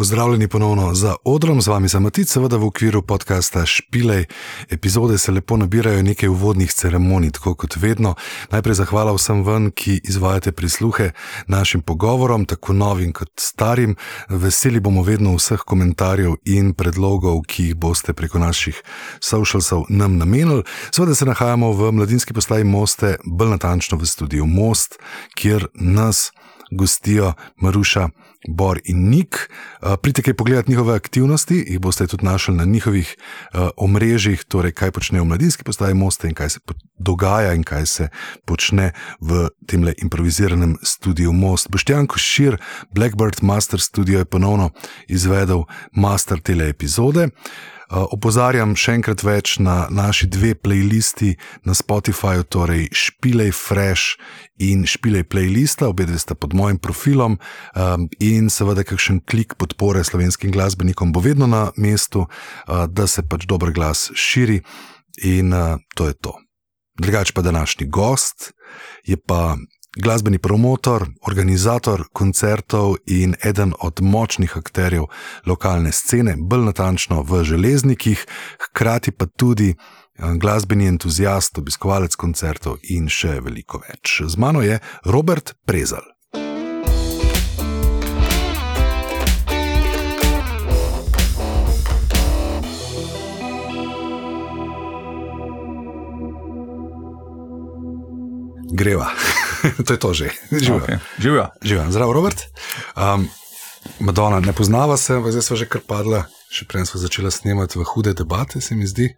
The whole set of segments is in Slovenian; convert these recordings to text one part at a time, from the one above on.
Pozdravljeni ponovno za odrom, z vami sem Matic, seveda v okviru podcasta Špilej. Epizode se lepo nabirajo nekaj uvodnih ceremonij, tako kot vedno. Najprej zahvala vsem ven, ki izvajate prisluhe našim pogovorom, tako novim kot starim. Veseli bomo vedno vseh komentarjev in predlogov, ki jih boste preko naših socialsov nam namenili. Seveda se nahajamo v mladinski postaji Moste, bolj natančno v studiu Most, kjer nas gostijo Maruša. Bor in Nik. Uh, pridite kaj pogledati njihove aktivnosti, jih boste tudi našli na njihovih uh, omrežjih, torej kaj počnejo v mladinski postaji Moste in kaj se dogaja in kaj se počne v tem le improviziranem studiu Most. Boštjan Košir, Blackbird Master Studio je ponovno izvedel master tele epizode. Uh, opozarjam še enkrat več na naši dve playlisti na Spotifyju, torej Špilej Fresh in Špilej Playlista, obe dve sta pod mojim profilom um, in seveda kakšen klik podpore slovenskim glasbenikom bo vedno na mestu, uh, da se pač dober glas širi in uh, to je to. Drugač pa današnji gost je pa glasbeni promotor, organizator koncertov in eden od močnih akterjev lokalne scene, bolj natančno v železnikih, hkrati pa tudi eh, glasbeni entuzijast, obiskovalec koncertov in še veliko več. Z mano je Robert Prezal. Greva. to je to že. Živijo. Okay. Živijo. Živijo. Zdravo, Robert. Um, Madonna, ne poznava se, zdaj smo že kar padla, še prej smo začela snemati v hude debate, se mi zdi.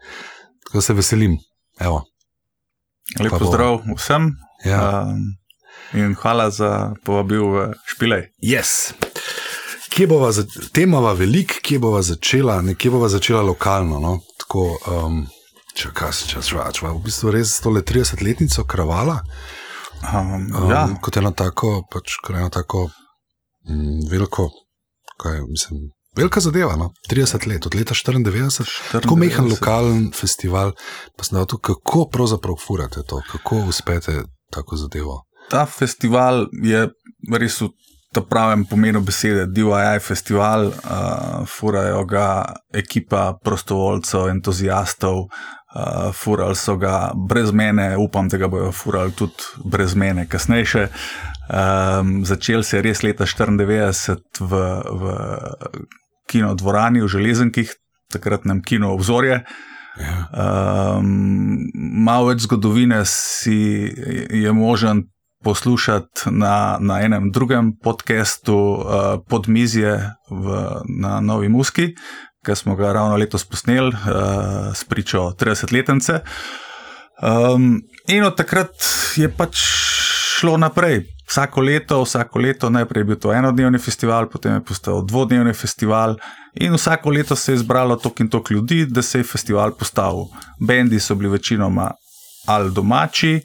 Tako se veselim. Evo. Lep pozdrav vsem. Ja. Um, in hvala za povabil v špilej. Yes. Kje bova, tema je velik, kje bova začela, nekje bova začela lokalno. No? Tako, um, če kaj se čas vrača, v bistvu res tole 30-letnico kravala. Um, um, ja. Kot eno tako, pač, eno tako mm, veliko, kaj mislim. Velika zadeva, no? 30 let, od leta 94, tako mehen lokalen festival. Pa sem tu, kako pravzaprav furate to, kako uspete tako zadevo. Ta festival je res v pravem pomenu besede, DIY festival, uh, furajo ga ekipa prostovoljcev, entuzijastov, uh, furali so ga brez mene, upam, da ga bodo furali tudi brez mene, kasneje. Um, začel se je res leta 1994 v, v kinodvorani v Železenkih, takratnem kino obzorje. Um, malo več zgodovine si je možen poslušati na, na enem drugem podkastu uh, Podmizje v, na Novi Muski, ki smo ga ravno letos posneli uh, s pričo 30-letnice. Um, in od takrat je pač šlo naprej. Vsako leto, vsako leto, najprej je bil to enodnevni festival, potem je postal dvodnevni festival, in vsako leto se je zbralo toliko in toliko ljudi, da se je festival postavil. Bendi so bili večinoma ali domači,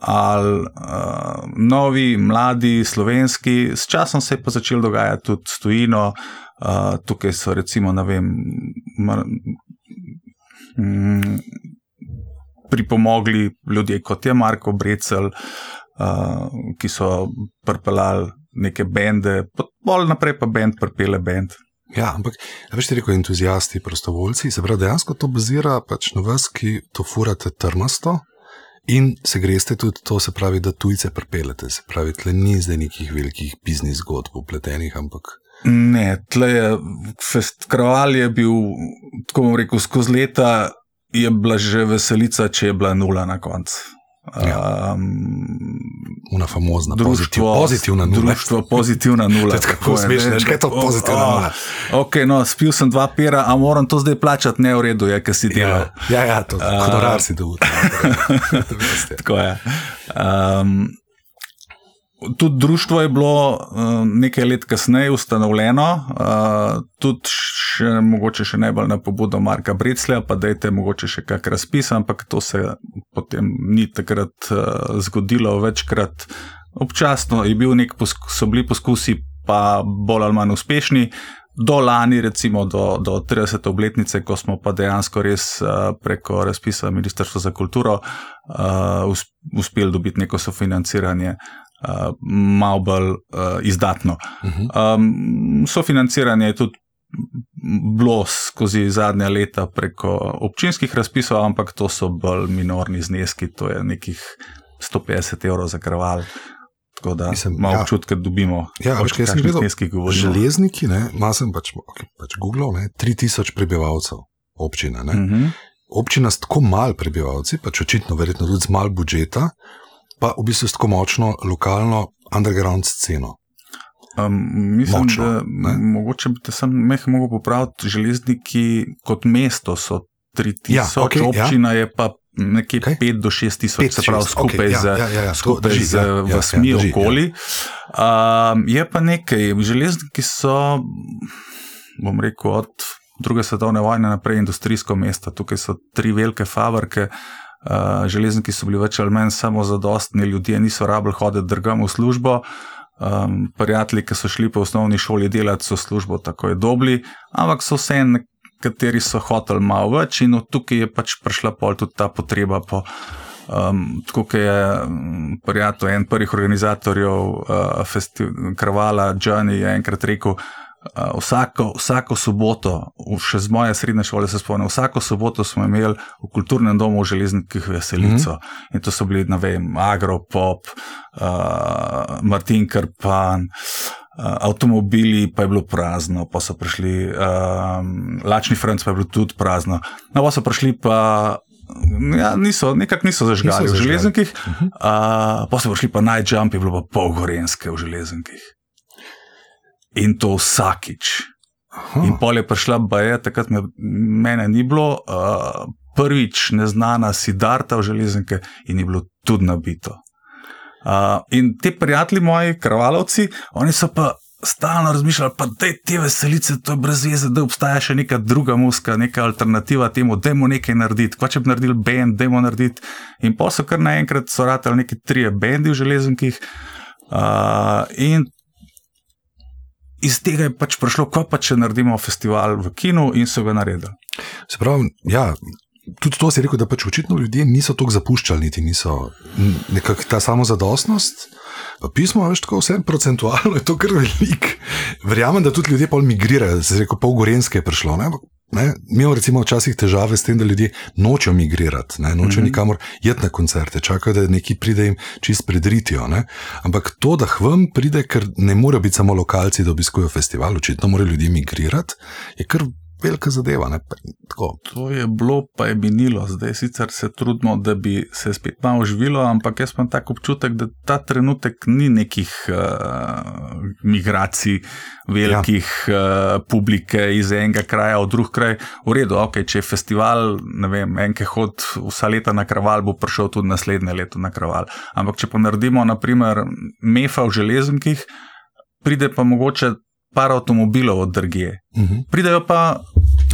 ali uh, novi, mladi, slovenski, s časom se je pa začelo dogajati tudi stojino, uh, tukaj so recimo, ne vem, mar, mm, pripomogli ljudje kot je Marko Brecel, uh, ki so pripeljali neke bende, bolj naprej pa bend, pripele bend. Ja, ampak, veš, rekel entuzijasti, prostovoljci, se pravi, dejansko to bazira pač na vas, ki to furate trmasto. In se greste tudi to, se pravi, da tujce pripeljete, se pravi, tle ni zdaj nekih velikih biznis zgodb upletenih, ampak. Ne, tle je, fest, kraval je bil, tako bom rekel, skozi leta je bila že veselica, če je bila nula na koncu. Ja. Um, Una famozna, društvo, pozitivna nula. Društvo, pozitivna nula. je tako smešno, kaj je to pozitivna oh, nula. Ok, no, spil sem dva pera, a moram to zdaj plačati, ne v redu, je, ker si delal. Ja, ja, ja to je, kot rar si dobil. tako je. Um, Tudi društvo je bilo uh, nekaj let kasneje ustanovljeno, uh, tudi še, mogoče še najbolj na pobudo Marka Breclja, pa da je te mogoče še kakšen razpis, ampak to se potem ni takrat uh, zgodilo večkrat. Občasno bil poskus, so bili poskusi, pa bolj ali manj uspešni. Do lani, recimo do, do 30. obletnice, ko smo pa dejansko res preko razpisa Ministrstva za kulturo uh, uspeli dobiti neko sofinanciranje uh, malo bolj uh, izdatno. Um, sofinanciranje je tudi bilo skozi zadnja leta preko občinskih razpisov, ampak to so bolj minorni zneski, to je nekih 150 evrov za krval. Tako da imamo ja. občutek, da dobimo ja, več kot nekaj železniki. Malo sem pač, okay, pač Google, ne, 3000 prebivalcev občina. Uh mhm. -huh. Občina s tako malo prebivalci, pač očitno, verjetno tudi z malo budžeta, pa v bistvu tako močno lokalno underground sceno. Um, mislim, Močno, da ne? mogoče bi te sam meh mogel popraviti. Železniki kot mesto so 3000, ja, okay, ja. občina ja. je pa nekje okay. 5 do 6 tisoč, se pravi skupaj okay, ja, ja, ja, ja, skupaj drži, z ja, ja, vasmi ja, okoli. Ja. Um, je pa nekaj, železniki so, bom rekel, od druge svetovne vojne naprej industrijsko mesto. Tukaj so tri velike fabrike. Uh, železniki so bili več ali manj samo zadostni, ljudje niso rabili hoditi drugam v službo. Um, prijatelji, ki so šli po osnovni šoli delati, so službo tako dobili, ampak so vse nekateri so hoteli malo več in tukaj je pač prišla pol tudi ta potreba po. Um, tako je prijatelj, en prvih organizatorjev uh, festivala, Krvala, Johnny, je enkrat rekel, vsako, vsako soboto, še z moje srednje šole se spomnim, vsako soboto smo imeli v kulturnem domu v železnikih veselico. Mm -hmm. In to so bili, ne vem, Agropop, uh, Martin Krpan. Uh, avtomobili pa je bilo prazno, pa so prišli, uh, Lačni Franc pa je bilo tudi prazno. No, pa so prišli, pa ja, niso, nekako niso zažgali niso v železnikih, uh -huh. uh, pa so prišli, pa najjump je bilo pa polgorenske v železnikih in to vsakič. Aha. In pol je prišla Baja, takrat me, mene ni bilo, uh, prvič neznana Sidarta v železnike in je bilo tudi nabito. Uh, in ti prijatelji, moji krvalovci, oni so pa stalno razmišljali, da je te veselice, to je brez veze, da obstaja še neka druga muska, neka alternativa temu, da je nekaj narediti. Ko če bi naredili bend, da je narediti. In pa so kar naenkrat so ratali neki trije bendi v železnikih. Uh, in iz tega je pač prišlo, ko pa če naredimo festival v kinu in so ga naredili. Se pravi, ja. Tudi to si rekel, da pač očitno ljudje niso tako zapuščali, niti niso nekako ta samozadostnost. Pismo je tako vse procentualno, je to kar velik. Verjamem, da tudi ljudje pol migrirajo, se rekel, pol gorenske je prišlo. Ne? Ne, mi imamo recimo včasih težave s tem, da ljudje nočejo migrirati, ne, nočejo mm -hmm. nikamor jeti na koncerte, čakajo, da neki pride jim čist predritijo. Ne. Ampak to, da hvem pride, ker ne morejo biti samo lokalci, da obiskujejo festival, očitno morajo ljudje migrirati, je kar velika zadeva. Ne, to je bilo, pa je minilo, zdaj sicer se trudimo, da bi se spet malo živelo, ampak jaz imam tako občutek, da ta trenutek ni nekih uh, migracij, velikih ja. uh, publike iz enega kraja v drug kraj. V redu, okay, če je festival, ne vem, enke hod vsa leta na kraval, bo prišel tudi naslednje leto na kraval. Ampak če pa naredimo, naprimer, mefa v železnikih, pride pa mogoče par avtomobilov od drugje. Uh mhm. -huh. Pridejo pa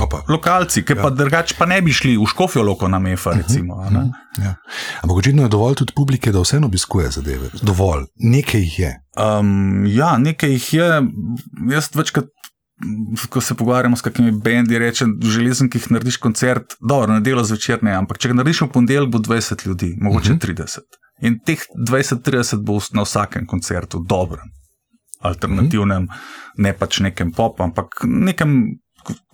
Opa. lokalci, ki ja. pa drugače pa ne bi šli v škofijo loko na mefa. Uh mhm. -huh. recimo, uh -huh. ja. Ampak očitno je dovolj tudi publike, da vseeno obiskuje zadeve. Dovolj, nekaj jih je. Um, ja, nekaj jih je. Jaz večkrat. Ko se pogovarjamo s kakimi bendi, rečem, železem, ki jih narediš koncert, dobro, na delo zvečer ne, ampak če ga narediš v ponedeljek, bo 20 ljudi, mogoče uh -huh. 30. In teh 20-30 bo na vsakem koncertu dobrem alternativnem, ne pač nekem pop, ampak nekem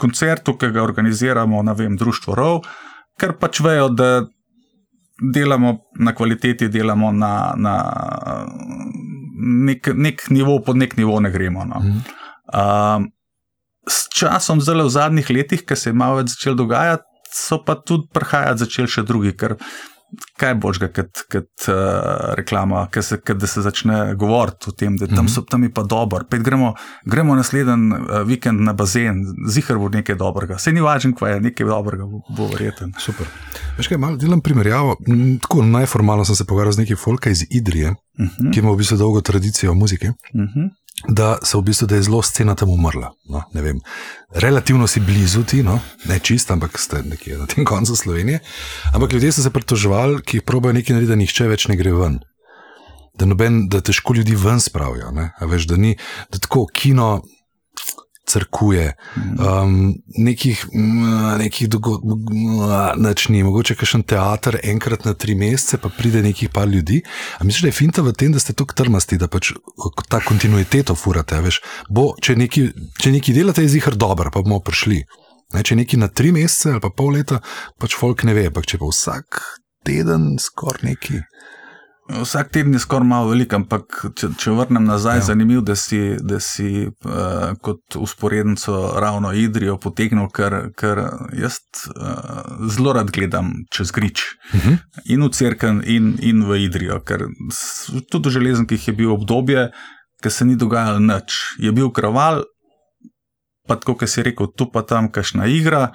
koncertu, ki ga organiziramo, ne vem, Društvo Rov, ker pač vejo, da delamo na kvaliteti, delamo na, na nek, nek nivo, pod nek nivo ne gremo. No. Um, s časom, zelo v zadnjih letih, ki se je malo več začel dogajati, so pa tudi prihajati začeli še drugi, ker kaj boš ga, kot uh, reklama, se, kad, da se začne govoriti o tem, da tam, mhm. so, tam je pa dobro. Gremo, gremo naslednji uh, vikend na bazen, zihar bo nekaj dobrega. Se ni važno, kaj je nekaj dobrega, bo, bo verjeten. Super. Veš kaj, malo delam primerjavo. Tako najformalno sem se pogovarjal z nekim folka iz Idrije, uh mhm. -huh. ki ima v bistvu dolgo tradicijo muzike. Uh mhm. -huh da, v bistvu, da je zelo scena tam umrla. No, Relativno si blizu ti, no, ne čist, ampak ste nekje na tem koncu Slovenije. Ampak ljudje so se pritoževali, ki probejo nekaj narediti, da nihče več ne gre ven. Da, noben, da težko ljudi ven spravijo. Veš, da ni da tako kino. Crkuje, um, nekih, mm, nekih dogodkov, nič ni, mogoče kakšen teater enkrat na tri mesece, pa pride nekih par ljudi. A misliš, da je finta v tem, da ste tako trmasti, da pač ta kontinuiteto furate? Veš, bo, če, neki, če neki delate, je zihar dobro, pa bomo prišli. Ne, če neki na tri mesece ali pa pol leta, pač folk ne ve, ampak če pa vsak teden skoraj neki. Vsak teden je skoraj malo velik, ampak če, če vrnem nazaj, ja. zanimivo, da si, da si uh, kot usporednico ravno Idrijo potegnil, ker, ker jaz uh, zelo rad gledam čez grič uh mhm. -huh. in v Cerken in, in v Idrijo. Ker tudi v železnikih je bil obdobje, ki se ni dogajalo nič. Je bil kraval, pa tako, kot si rekel, tu pa tam kašna igra.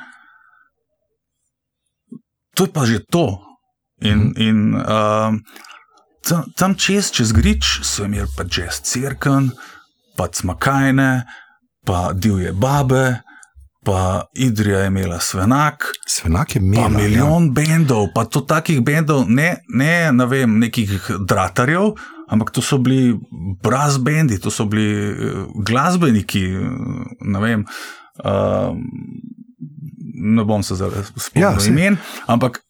To je pa že to. In, uh mhm. -huh. in uh, tam, tam čez, čez grič, so imeli pa jazz crkven, pa smakajne, pa divje babe, pa Idrija je imela svenak. Svenak je imel. Pa milijon ja. bendov, pa to takih bendov, ne, ne, ne vem, nekih dratarjev. Ampak to so bili brass bendi, to so bili uh, glasbeniki. Ne, vem, uh, ne bom se zdaj spomnil ja, imen, ampak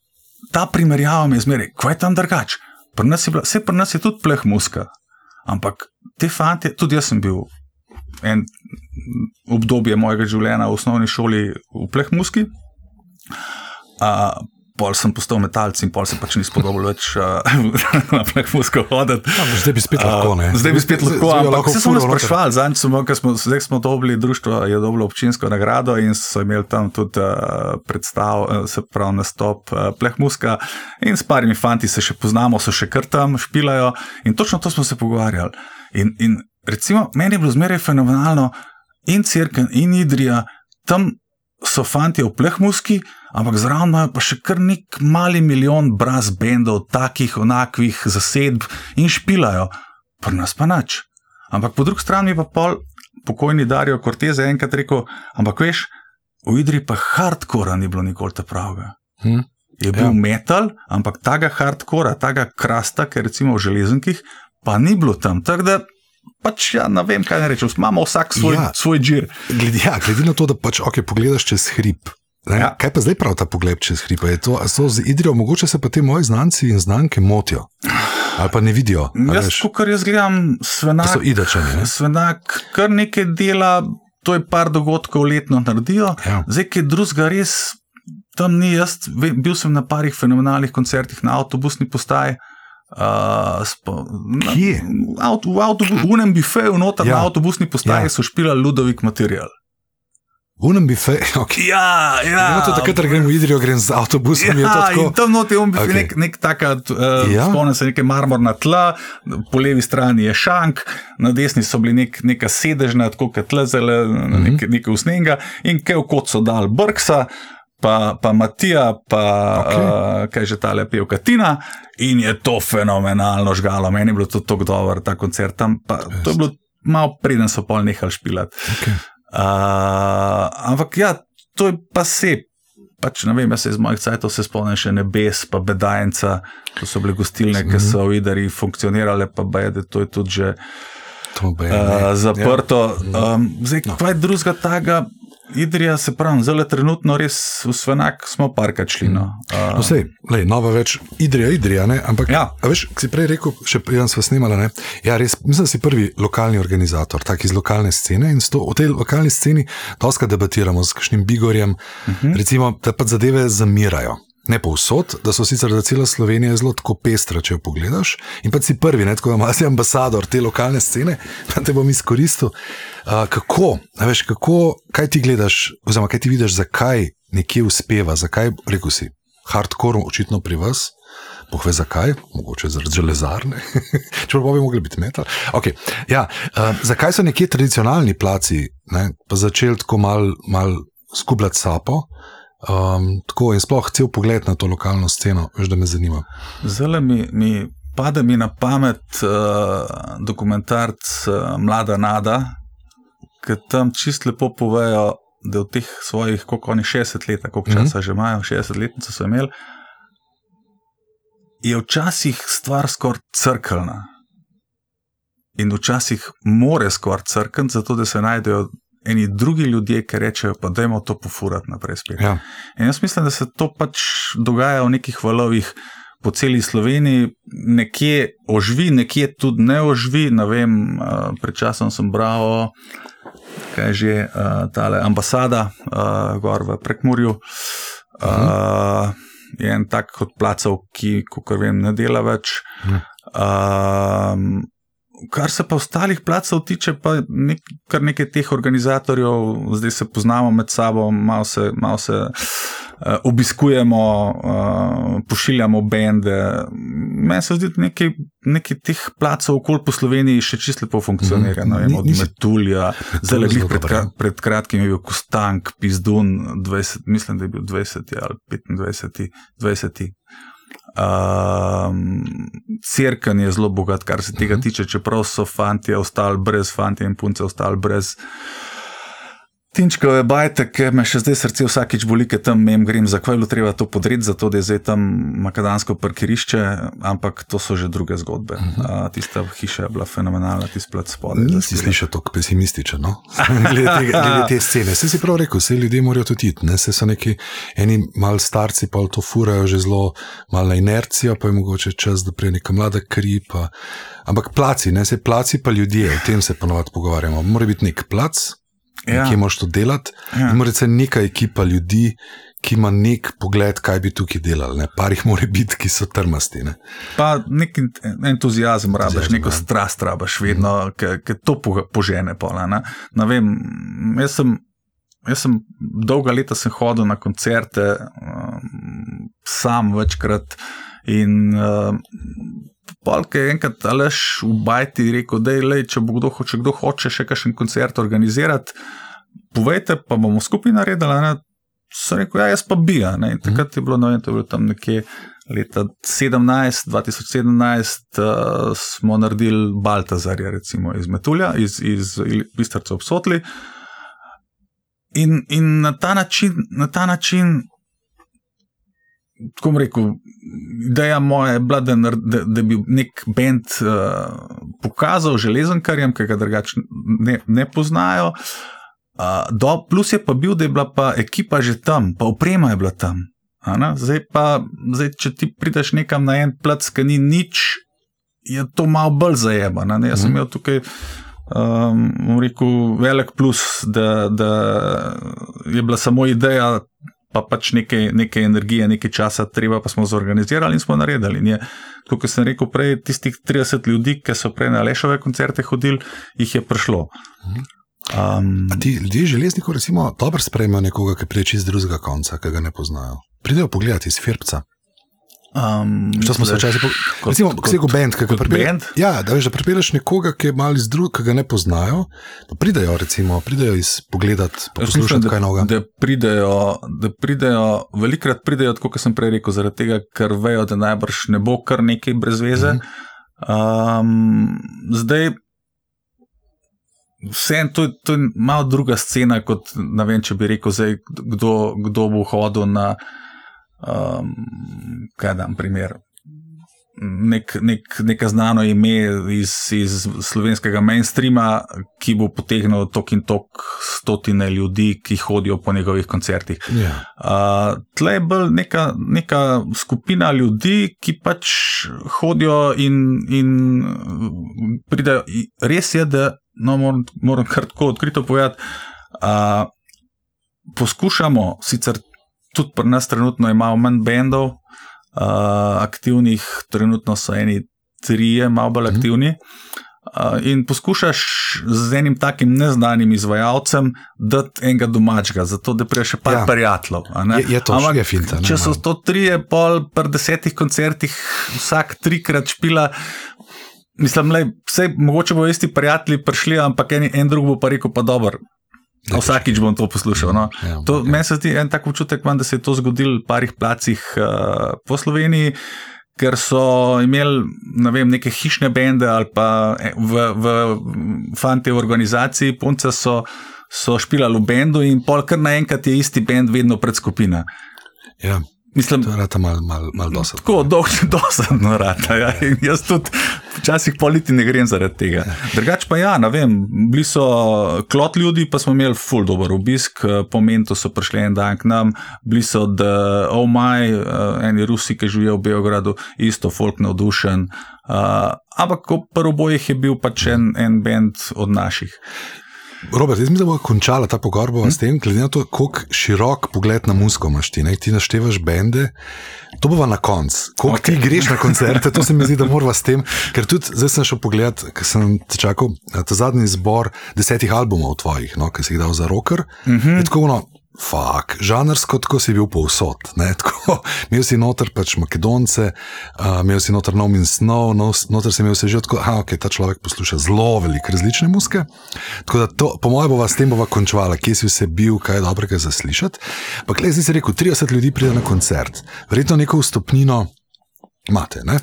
ta primerjava mi je zmeraj, kaj je tam drugače. Pri nas je, bila, vse pri nas je tudi pleh muska, ampak te fante, tudi jaz sem bil en obdobje mojega življenja v osnovni šoli v pleh muski. Uh, Pol sem postal metalc in pol se pač ni spodobilo več uh, na pleh musko hoditi. Ja, zdaj bi spet lahko, ne? Zdaj bi spet lahko, zdaj, ampak se smo sprašvali, zadnjič smo, smo, zdaj smo dobili društvo, je dobilo občinsko nagrado in so imeli tam tudi uh, predstav, uh, se pravi nastop uh, pleh muska in s parimi fanti se še poznamo, so še kar tam špilajo in točno to smo se pogovarjali. In, in recimo, meni je bilo zmeraj fenomenalno in Cirken in Idrija, tam so fanti v pleh muski, ampak zraven imajo pa še kar nek mali milijon braz bendov, takih onakvih zasedb in špilajo, pa nas pa nič. Ampak po drugi strani pa pol pokojni Darijo Corteze enkrat rekel, ampak veš, v Idri pa hardcore ni bilo nikoli te pravega. Hm? Je bil ja. metal, ampak tega hardcora, tega krasta, ker recimo v železnikih, pa ni bilo tam. Tako da pač ja, ne vem, kaj ne rečem, imamo vsak svoj, ja. svoj džir. Glede, ja, glede na to, da pač ok, pogledaš čez hrib. Ja. Kaj pa zdaj pravi ta pogled čez hribe? Je to, so z Idrijo, mogoče se pa ti moji znanci in znanke motijo. Ali pa ne vidijo. Jaz, kot jaz gledam, svenak, so idečani. Ne? Svenak, kar nekaj dela, to je par dogodkov letno naredijo. Ja. Zdaj, ki je drugega res, tam ni jaz. Bil sem na parih fenomenalnih koncertih na avtobusni postaji. Uh, spo, na, v avtobusu, v unem bifeju, noter ja. na avtobusni postaji ja. so špila Ludovik material. Unem bi fe, okay. ja, ja. Je tako, da gremo v Idrijo, grem z avtobusom. Ja, in tam noti je okay. nek, nek taka, uh, ja. spomnim se, neke marmorna tla, po levi strani je šank, na desni so bili nek, neka sedežna, tako kot tlezele, mm -hmm. nek, nekaj usnega in kaj kot so dal Brksa. Pa, pa Matija, pa okay. uh, kaj že ta lepa Katina, in je to fenomenalno žgalo. Meni je bilo to tako dobro, ta koncert tam. Pa, to je bilo malo preden so pol nehali špilati. Okay. Uh, ampak ja, to je pa se. Pač, ne vem, jaz se iz mojih cajtov se spomnim še nebes, pa bedajenca, to so bile gostilne, ki so v Idari funkcionirale, pa bajde, to je tudi že uh, zaprto. Ja. Um, zdaj, no. kaj drugega tega? Idrija se pravi, zelo trenutno res v Svenak smo parkrat šli. No. Uh, no, sej, lej, nova več, Idrija, Idrija, ne? ampak ja. veš, si prej rekel, še preden smo snimali, ne? ja, res, mislim, da si prvi lokalni organizator, tak iz lokalne scene in sto, v tej lokalni sceni doska debatiramo z kakšnim bigorjem, uh mhm. -huh. recimo, da pa zadeve zamirajo. Ne povsod, da so sicer za celo Slovenijo zelo tako pestra, če jo pogledaš. In pa si prvi, ne, tako da imaš ambasador te lokalne scene, pa te bom izkoristil. Uh, kako, veš, kako, kaj ti gledaš, oziroma kaj ti vidiš, zakaj nekje uspeva, zakaj, rekel si, hardcore, očitno pri vas. Pohve zakaj, mogoče zaradi železarne, če pa bi mogli biti metal. Okay. Ja, uh, zakaj so neki tradicionalni placi začeli tako mal, mal skubljati sapo? Um, tako je sploh cel pogled na to lokalno sceno, veš, da me zanima. Zelo mi, mi pade mi na pamet uh, dokumentarc uh, Mlada Nada, ki tam čist lepo povejo, da v teh svojih, koliko oni 60 let, koliko časa mm -hmm. že imajo, 60 let so imeli, je včasih stvar skoraj crkvena. In včasih more skoraj crkven, zato da se najdejo eni drugi ljudje, ki rečejo, pa dajmo to pofurati naprej spet. Ja. In jaz mislim, da se to pač dogaja v nekih valovih po celi Sloveniji, nekje oživi, nekje tudi ne oživi. Ne vem, uh, pred časom sem bral, kaj je že uh, tale ambasada, uh, gor v Prekmurju. Uh, je en tak kot placev, ki, kot vem, ne dela več. Uh, kar se pa ostalih placev tiče, pa nek, kar nekaj teh organizatorjev, zdaj se poznamo med sabo, malo se, malo se uh, obiskujemo, uh, pošiljamo bende. Meni se zdi, da nekaj, nekaj teh placev okoli po Sloveniji še čisto lepo funkcionira. Mm -hmm. Od Metulja, zelo jih pred, ja. pred kratkim je bil Kostank, Pizdun, 20, mislim, da je bil 20 ali 25, 20. Um, Cirken je zelo bogat, kar se tega tiče, čeprav so fanti ostali brez, fanti in punce ostali brez. Tinčkove bajte, ki me še zdaj srce vsakič boli, ker tam mem grem, zakaj je bilo treba to podreti, zato da je zdaj tam makadansko parkirišče, ampak to so že druge zgodbe. Uh -huh. uh, tista hiša je bila fenomenalna, tisti plat spodaj. Nisi slišal tako pesimistično, no? glede, tega, glede te scene. Se si prav rekel, vse ljudje morajo tudi iti, ne? se so neki eni mal starci, pa to furajo že zelo malo na inercijo, pa je mogoče čas, da prej neka mlada kri. Pa... Ampak placi, ne se placi, pa ljudje, o tem se ponovadi pogovarjamo. Mora biti nek plac, ja. ki moraš to delati. Ja. Mora biti neka ekipa ljudi, ki ima nek pogled, kaj bi tukaj delali. Ne? Par jih mora biti, ki so trmasti. Ne? Pa nek entuzijazem rabiš, neko ja. strast rabiš, vedno, mm. ki to požene. Pola, ne? Ne vem, jaz sem. Jaz sem dolga leta sem hodil na koncerte, um, sam večkrat. In uh, polk je enkrat alež v Bajti rekel, da je, če bo kdo hoče, kdo hoče še kakšen koncert organizirati, povejte, pa bomo skupaj naredili. Ne? Sem rekel, ja, jaz pa bi. In takrat je bilo, no, to je bilo tam nekje. Leta 17, 2017 uh, smo naredili Baltazarja, recimo iz Metulja, iz, iz Bistrca obsotli. In, in na ta način, na ta način tako rekel, ideja moja je bila, da, da, da bi nek bend uh, pokazal železankarjem, ki ga drugače ne, ne poznajo. Uh, do, plus je pa bil, da je bila pa ekipa že tam, pa oprema je bila tam. Zdaj pa, zdaj, če ti prideš nekam na en plac, ki ni nič, je to malo bolj zajemano. Jaz sem mhm. imel tukaj. Um, rekel, velik plus, da, da je bila samo ideja pa pač nekaj, nekaj energije, nekaj časa, treba pa smo zorganizirali in smo naredili. In je, kot sem rekel prej, tistih 30 ljudi, ki so prej na Lešove koncerte hodili, jih je prišlo. Um, ti ljudje železnikov, recimo, dobro sprejmejo nekoga, ki pride iz drugega konca, ki ga ne poznajo. Pridejo pogledati iz Firbca. Um, Što smo se včasih pogovarjali? Recimo, kot nek bend, ki ga pripeljem. Ja, da veš, da pripelješ nekoga, ki je malo iz drugega, ki ga ne poznajo. Pridejo, recimo, pridejo iz pogledati, poslušati kaj novega. Da pridejo, da pridejo, velikrat pridejo, kot sem prej rekel, zaradi tega, ker vejo, da najbrž ne bo kar nekaj brez veze. Mm -hmm. um, zdaj. Vse to, to je malo druga scena, kot ne vem, če bi rekel, zdaj, kdo, kdo bo hodil na um, kaj da, primer. Nek, nek, neka znano ime iz, iz slovenskega mainstreama, ki bo potegnil tok in tok stotine ljudi, ki hodijo po njegovih koncertih. Yeah. Uh, Tle je bolj neka, neka skupina ljudi, ki pač hodijo in, in pridejo. Res je, da no, moram, moram kar tako odkrito povedati. Uh, poskušamo sicer tudi pri nas trenutno je malo manj bendov, uh, aktivnih, trenutno so eni trije, malo bolj mhm. aktivni. Uh, in poskušaš z enim takim neznanim izvajalcem dati enega domačega, zato da priješ še par ja. prijateljev. Je, je to že filter. Če so to trije, pol, pri desetih koncertih, vsak trikrat špila. Mislim, da vse mogoče bo isti prijatelji prišli, ampak en, en drug bo pa rekel: pa dobro, Vsakič bom to poslušal. No. Ja, to, okay. Meni se zdi en tak občutek, man, da se je to zgodilo v parih placih uh, po Sloveniji, ker so imeli ne vem, neke hišne bende ali pa eh, v, v fante v organizaciji, punce so, so špilali v bendu in pol kar naenkrat je isti bend vedno pred skupina. Ja. Mislim, To je rata malo mal, mal dosadno. Tako dolgo, dosadno rata. Ja. In Jaz tudi včasih politi ne grem zaradi tega. Drugač pa ja, ne vem, bili so klot ljudi, pa smo imeli full dober obisk, eh, po mentu so prišli en dan k nam, bili so od Oh My, eh, eni Rusi, ki živijo v Beogradu, isto folk navdušen. Uh, ampak po prvobojih je bil pač en, en bend od naših. Robert, jaz mislim, da bo končala ta pogovor hm? s tem, glede na to, kako širok pogled na muziko imaš ti. Ne? Ti naštevaš bende, to bo na koncu. Ko okay. ti greš na koncerte, to se mi zdi, da moramo s tem. Ker tudi zdaj sem šel pogledat, ker sem te čakal, ta zadnji zbor desetih albumov tvojih, no, ki si jih dal za roker. Mm -hmm. Fak, žanrsko, tako si bil povsod. Tako, imel si noter pač Makedonce, uh, imel si noter No Means No, no noter si imel se že tako, da okay, ta človek posluša zelo veliko različne muske. Tako da, to, po mojem, bova s tem bova končala, kje si vse bil, kaj je dobrega za slišati. Pa, klej, zdaj si rekel, 30 ljudi pride na koncert, verjetno neko vstopnino imate. Ne?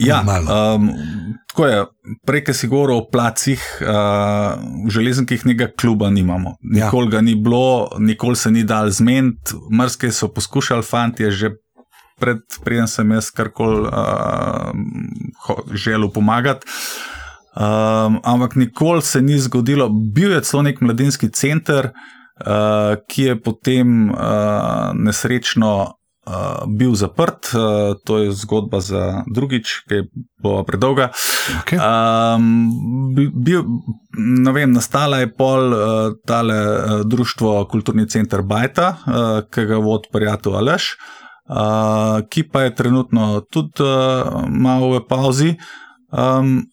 Ja, um, tako je. Prej, ki si govoril o placih, uh, v železnikih nekega kluba nimamo. Nikoli ja. ga ni bilo, nikoli se ni dal zmeniti. Mrske so poskušali, fanti, že pred, preden sem jaz karkoli uh, želel pomagati. Um, ampak nikoli se ni zgodilo. Bil je celo nek mladinski center, uh, ki je potem uh, nesrečno uh, bil zaprt, uh, to je zgodba za drugič, ki bo predolga. Okay. Um, bil, ne vem, nastala je pol uh, tale uh, društvo Kulturni center Bajta, uh, ki ga vod prijatelj Aleš, uh, ki pa je trenutno tudi uh, malo v pauzi. Um,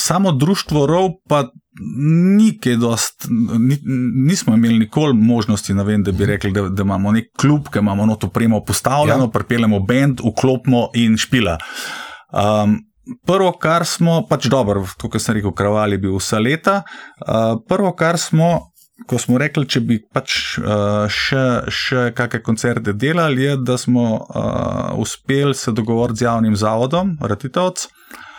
Samo društvo ROV pa ni kaj dost, ni, nismo imeli nikoli možnosti, vem, da bi rekli, da, da imamo nek klub, ki imamo noto premo postavljeno, ja. pripeljemo bend, vklopimo in špila. Um, prvo, kar smo, pač dobro, kot sem rekel, kravali bi vsa leta. Uh, prvo, kar smo, ko smo rekli, če bi pač uh, še, še kakšne koncerte delali, je, da smo uh, uspeli se dogovoriti z javnim zavodom, Ratitovc. Uh,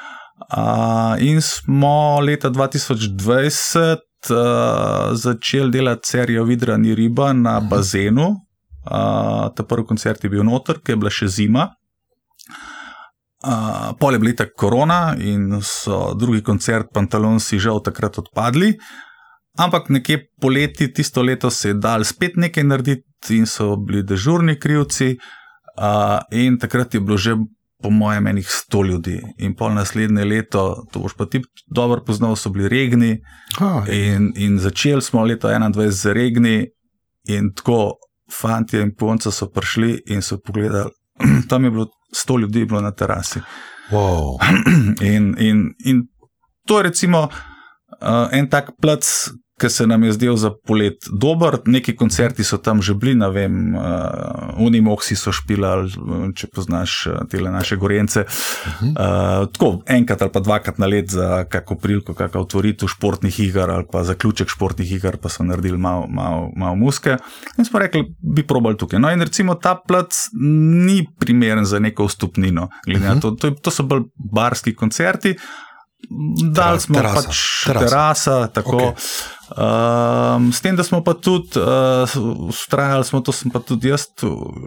in smo leta 2020 uh, začeli delati serijo Vidra ni riba na mhm. bazenu. Uh, ta prvi koncert je bil noter, ki je bila še zima. Uh, pol je bila tako korona in so drugi koncert, pantalonci, že od takrat odpadli. Ampak nekje poleti, tisto leto se je dal spet nekaj narediti in so bili dežurni krivci. Uh, in takrat je bilo že po mojem, enih sto ljudi. In pol naslednje leto, to boš pa ti dobro poznal, so bili regni. In, in začeli smo leto 21 z regni, in tako fanti in punce so prišli in so pogledali, tam je bilo sto ljudi bilo na terasi. Wow. In, in, in to je recimo uh, en tak plac, ki se nam je zdel za polet dober. Neki koncerti so tam že bili, ne vem, uh, Unimoxi so špilali, če poznaš uh, te naše gorence. Uh, tako enkrat ali pa dvakrat na let za kako prilko, kako otvoritev športnih iger ali pa zaključek športnih iger, pa so naredili malo mal, mal muske. In smo rekli, bi probali tukaj. No, in recimo ta plac ni primeren za neko vstupnino. To, to, to so bolj barski koncerti. Dal smo terasa. pač terasa, terasa tako. Okay. Um, s tem, da smo pa tudi ustrajali, uh, smo to sem pa tudi jaz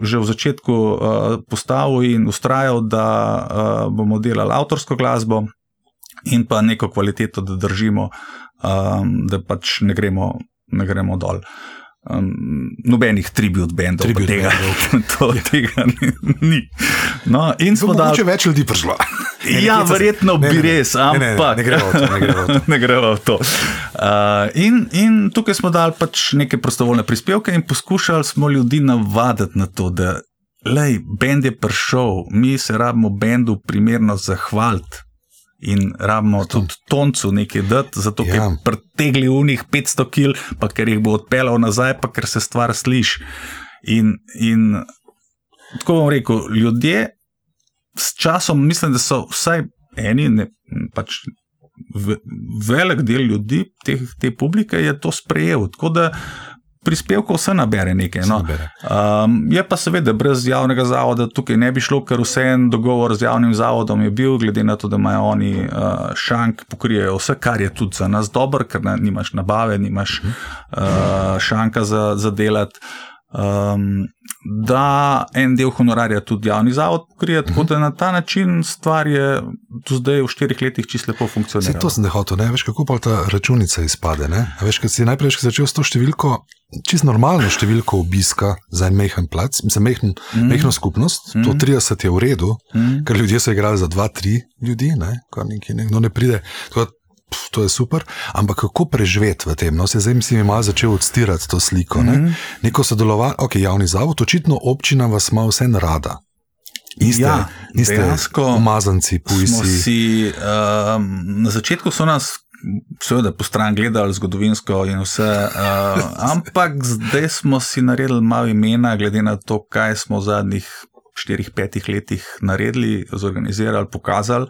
že v začetku uh, postavil in ustrajal, da uh, bomo delali avtorsko glasbo in pa neko kvaliteto, da držimo, um, da pač ne gremo, ne gremo dol. Um, nobenih tribut bendov, tribut tega, to, tega ni. No, in smo dali. Če več ljudi prišlo. Ja, verjetno ne, bi ne, res, ampak ne gremo v to. Ne gremo v to. Uh, in, in tukaj smo dali pač neke prostovoljne prispevke in poskušali smo ljudi navaditi na to, da lej, bend je prišel, mi se rabimo bendu primerno zahvaliti in rabimo tudi toncu nekaj dati, zato ker ja. pretegli v njih 500 kil, pa ker jih bo odpeljal nazaj, pa ker se stvar sliši. In, in tako bom rekel, ljudje s časom, mislim, da so vsaj eni, ne, pač velik del ljudi, te, te publike je to sprejel. Tako da prispevkov se nabere nekaj. No. Um, je pa seveda brez javnega zavoda tukaj ne bi šlo, ker vse en dogovor z javnim zavodom je bil, glede na to, da imajo oni uh, šank, pokrijejo vse, kar je tudi za nas dobro, ker ne, nimaš nabave, nimaš uh, šanka za, za delati. Um, da en del honorarja tudi javni zavod pokrije, tako da na ta način stvar je do zdaj v štirih letih čisto lepo funkcionirala. to sem nehotel, ne veš, kako pa ta računica izpade. Ne? A Veš, kad si najprej si začel s to številko, čisto normalno številko obiska za en mehen plac, za mehen, mm. mehno skupnost, mm. to 30 je v redu, Mm. ker ljudje so igrali za 2-3 ljudi, ne? ko nekje nekdo ne pride. Tako da, pf, To je super, ampak kako preživeti v tem? No, se zdaj si mi malo začel odstirati to sliko. Ne? Mhm. Neko sodelovanje, ok, javni zavod, očitno občina vas ima vse rada. Niste, Ja, niste dejansko umazanci, pujsi. si, um, na začetku so nas, seveda, po stran gledali, zgodovinsko in vse, uh, ampak zdaj smo si naredili malo imena, glede na to, kaj smo v zadnjih 4-5 letih naredili, zorganizirali, pokazali.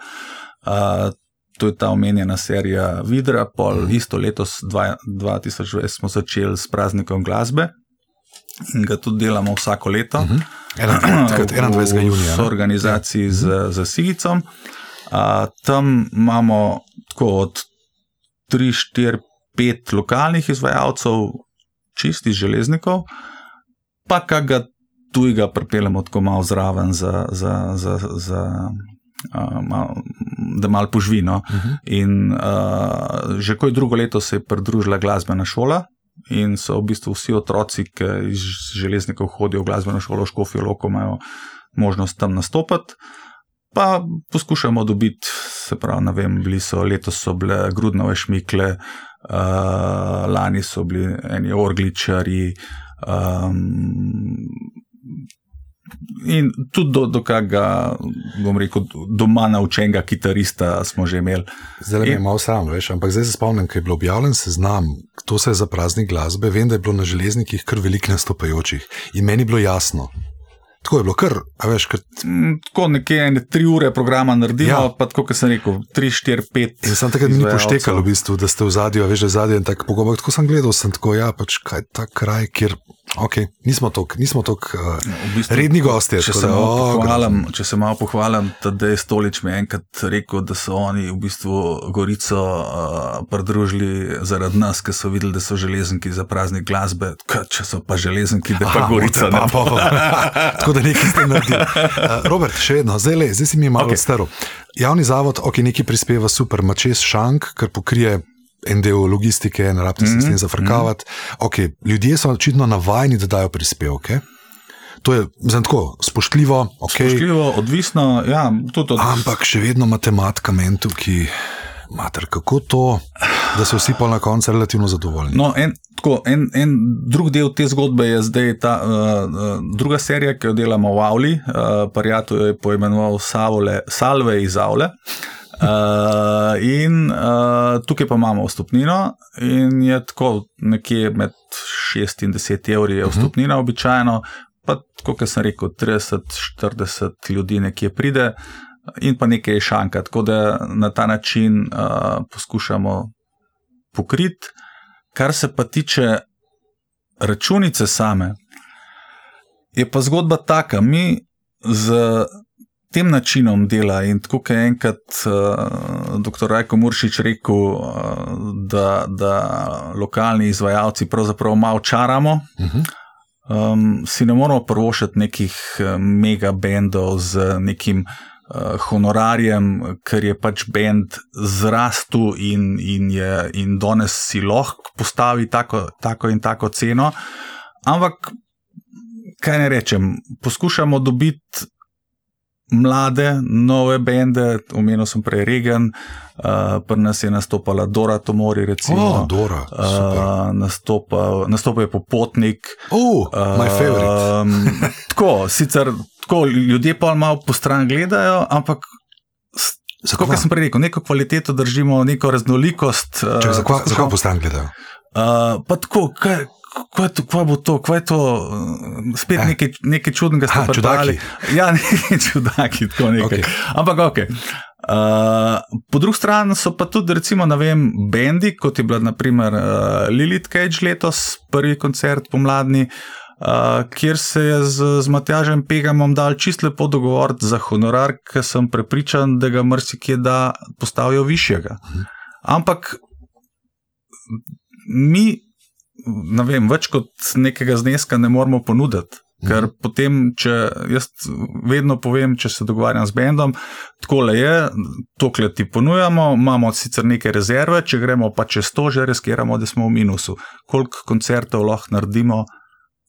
Uh, To je ta omenjena serija Vidra, pol isto letos, dva- 2020, smo začeli s praznikom glasbe in ga tudi delamo vsako leto. Ena- takrat 21. junija. V organizaciji z, z Sigicom. A, tam imamo tako od 3, 4, 5 lokalnih izvajalcev, čistih železnikov, pa kakega tujega pripeljemo tako malo zraven, za, za, za, za, a, malo, da malo požvino. Mhm. In uh, že kot drugo leto se je pridružila glasbena šola. In so v bistvu vsi otroci, ki iz železnikov hodijo v glasbeno šolo, Škofijo Loko, imajo možnost tam nastopati. Pa poskušamo dobiti, se pravi, ne vem, bili so letos so bile grudnove šmikle, uh, lani so bili eni orgličari. Um, in tudi do, do kakega, bom rekel, doma naučenega kitarista smo že imeli. Zdaj mi je In- malo sram, veš, ampak zdaj se spomnim, ko je bil objavljen seznam, to se je za praznik glasbe, vem, da je bilo na železnikih kar veliko nastopajočih in meni je bilo jasno. Tako je bilo kar, veš, kar. Mm, Tako nekje ene tri ure programa naredimo, Ja. pa tako, kot sem rekel, tri, štiri, pet. In sem takrat ni poštekalo, v bistvu, da ste v zadju, veš, da je zadje en tak pogovor. Tako sem gledal, sem tako, ja, pač kaj ta kraj, kjer, ok, nismo tok, nismo tok uh, V bistvu, redni gostje. Če tako se, malo pohvalim, če se malo pohvalim, da je Stolič mi enkrat rekel, da so oni v bistvu Gorico uh, pridružili zaradi nas, ker so videli, da so železniki za praznik glasbe. Kaj, če so pa železniki, da pa Aha, Gorica pa- pa- pa- Tako da nekaj ste naredili. Uh, Robert, še vedno, zdaj, le, zdaj si mi malo okay. staril. Javni zavod, ok, nekaj prispeva super, ima čez šank, kar pokrije. En del logistike, ne rabite se mm -hmm. s tem zafrkavati. Okay, ljudje so očitno navajeni, da dajo prispevke. To je tako spoštljivo, okay. Spoštljivo, odvisno, ja, tudi od ampak še vedno matematika meni tukaj, mater, kako to, da so vsi pa na koncu relativno zadovoljni. No, en, tako, en, en drug del te zgodbe je zdaj ta uh, druga serija, ki jo delamo v Avli. Uh, Parijato jo je poimenoval Savole, Salve iz Avle. Uh, in uh, tukaj pa imamo vstopnino, in je tako nekje med 6 in 10 evri je vstopnina, običajno, pa kot sem rekel, 30-40 ljudi nekje pride, in pa nekaj je šanka. Tako da na ta način uh, poskušamo pokriti. Kar se pa tiče računice same, je pa zgodba taka. Mi z tem načinom dela in tako, je enkrat uh, dr. Rajko Muršič rekel, uh, da, da lokalni izvajalci pravzaprav malo čaramo. Uh -huh. Um, si ne moramo prvošiti nekih eh, mega bendov z nekim uh, honorarjem, ker je pač bend zrastel in, in, je, in danes si lahko postavi tako, tako in tako ceno. Ampak, kaj ne rečem, poskušamo dobiti mlade, nove bende, omenil sem prej Regan, uh, pri nas je nastopala Dora Tomori, recimo. Oh, Dora, super. Uh, nastopal, nastopal je popotnik. Oh, my favorite. Um, tako, sicer tako, ljudje pa malo po stran gledajo, ampak. Tako kot sem prej rekel, neko kvaliteto držimo, neko raznolikost. uh, Čak, zakaj, poskušamo- zakaj po stran gledajo? Uh, pa tako, kaj, kaj, to, kaj bo to, kaj je to, uh, spet Eh. nekaj, nekaj čudnega ste Aha, pa čudaki. Ja, nekaj čudaki, tako nekaj. Okay. Ampak ok. Uh, po drugi strani so pa tudi, recimo, ne vem, bendi, kot je bila naprimer uh, Lilith Cage letos, prvi koncert pomladni, uh, kjer se je z, z Matjažem Pegamom dal čist lepo dogovoriti za honorar, ker sem prepričan, da ga mrsikje da postavijo višjega. Ampak mi ne vem, več kot nekega zneska ne moremo ponuditi. Ker mm. potem, če jaz vedno povem, če se dogovarjam z bendom, tako je, tokle ti ponujamo, imamo sicer neke rezerve, če gremo pa čez to, že riskiramo, da smo v minusu. Koliko koncertov lahko naredimo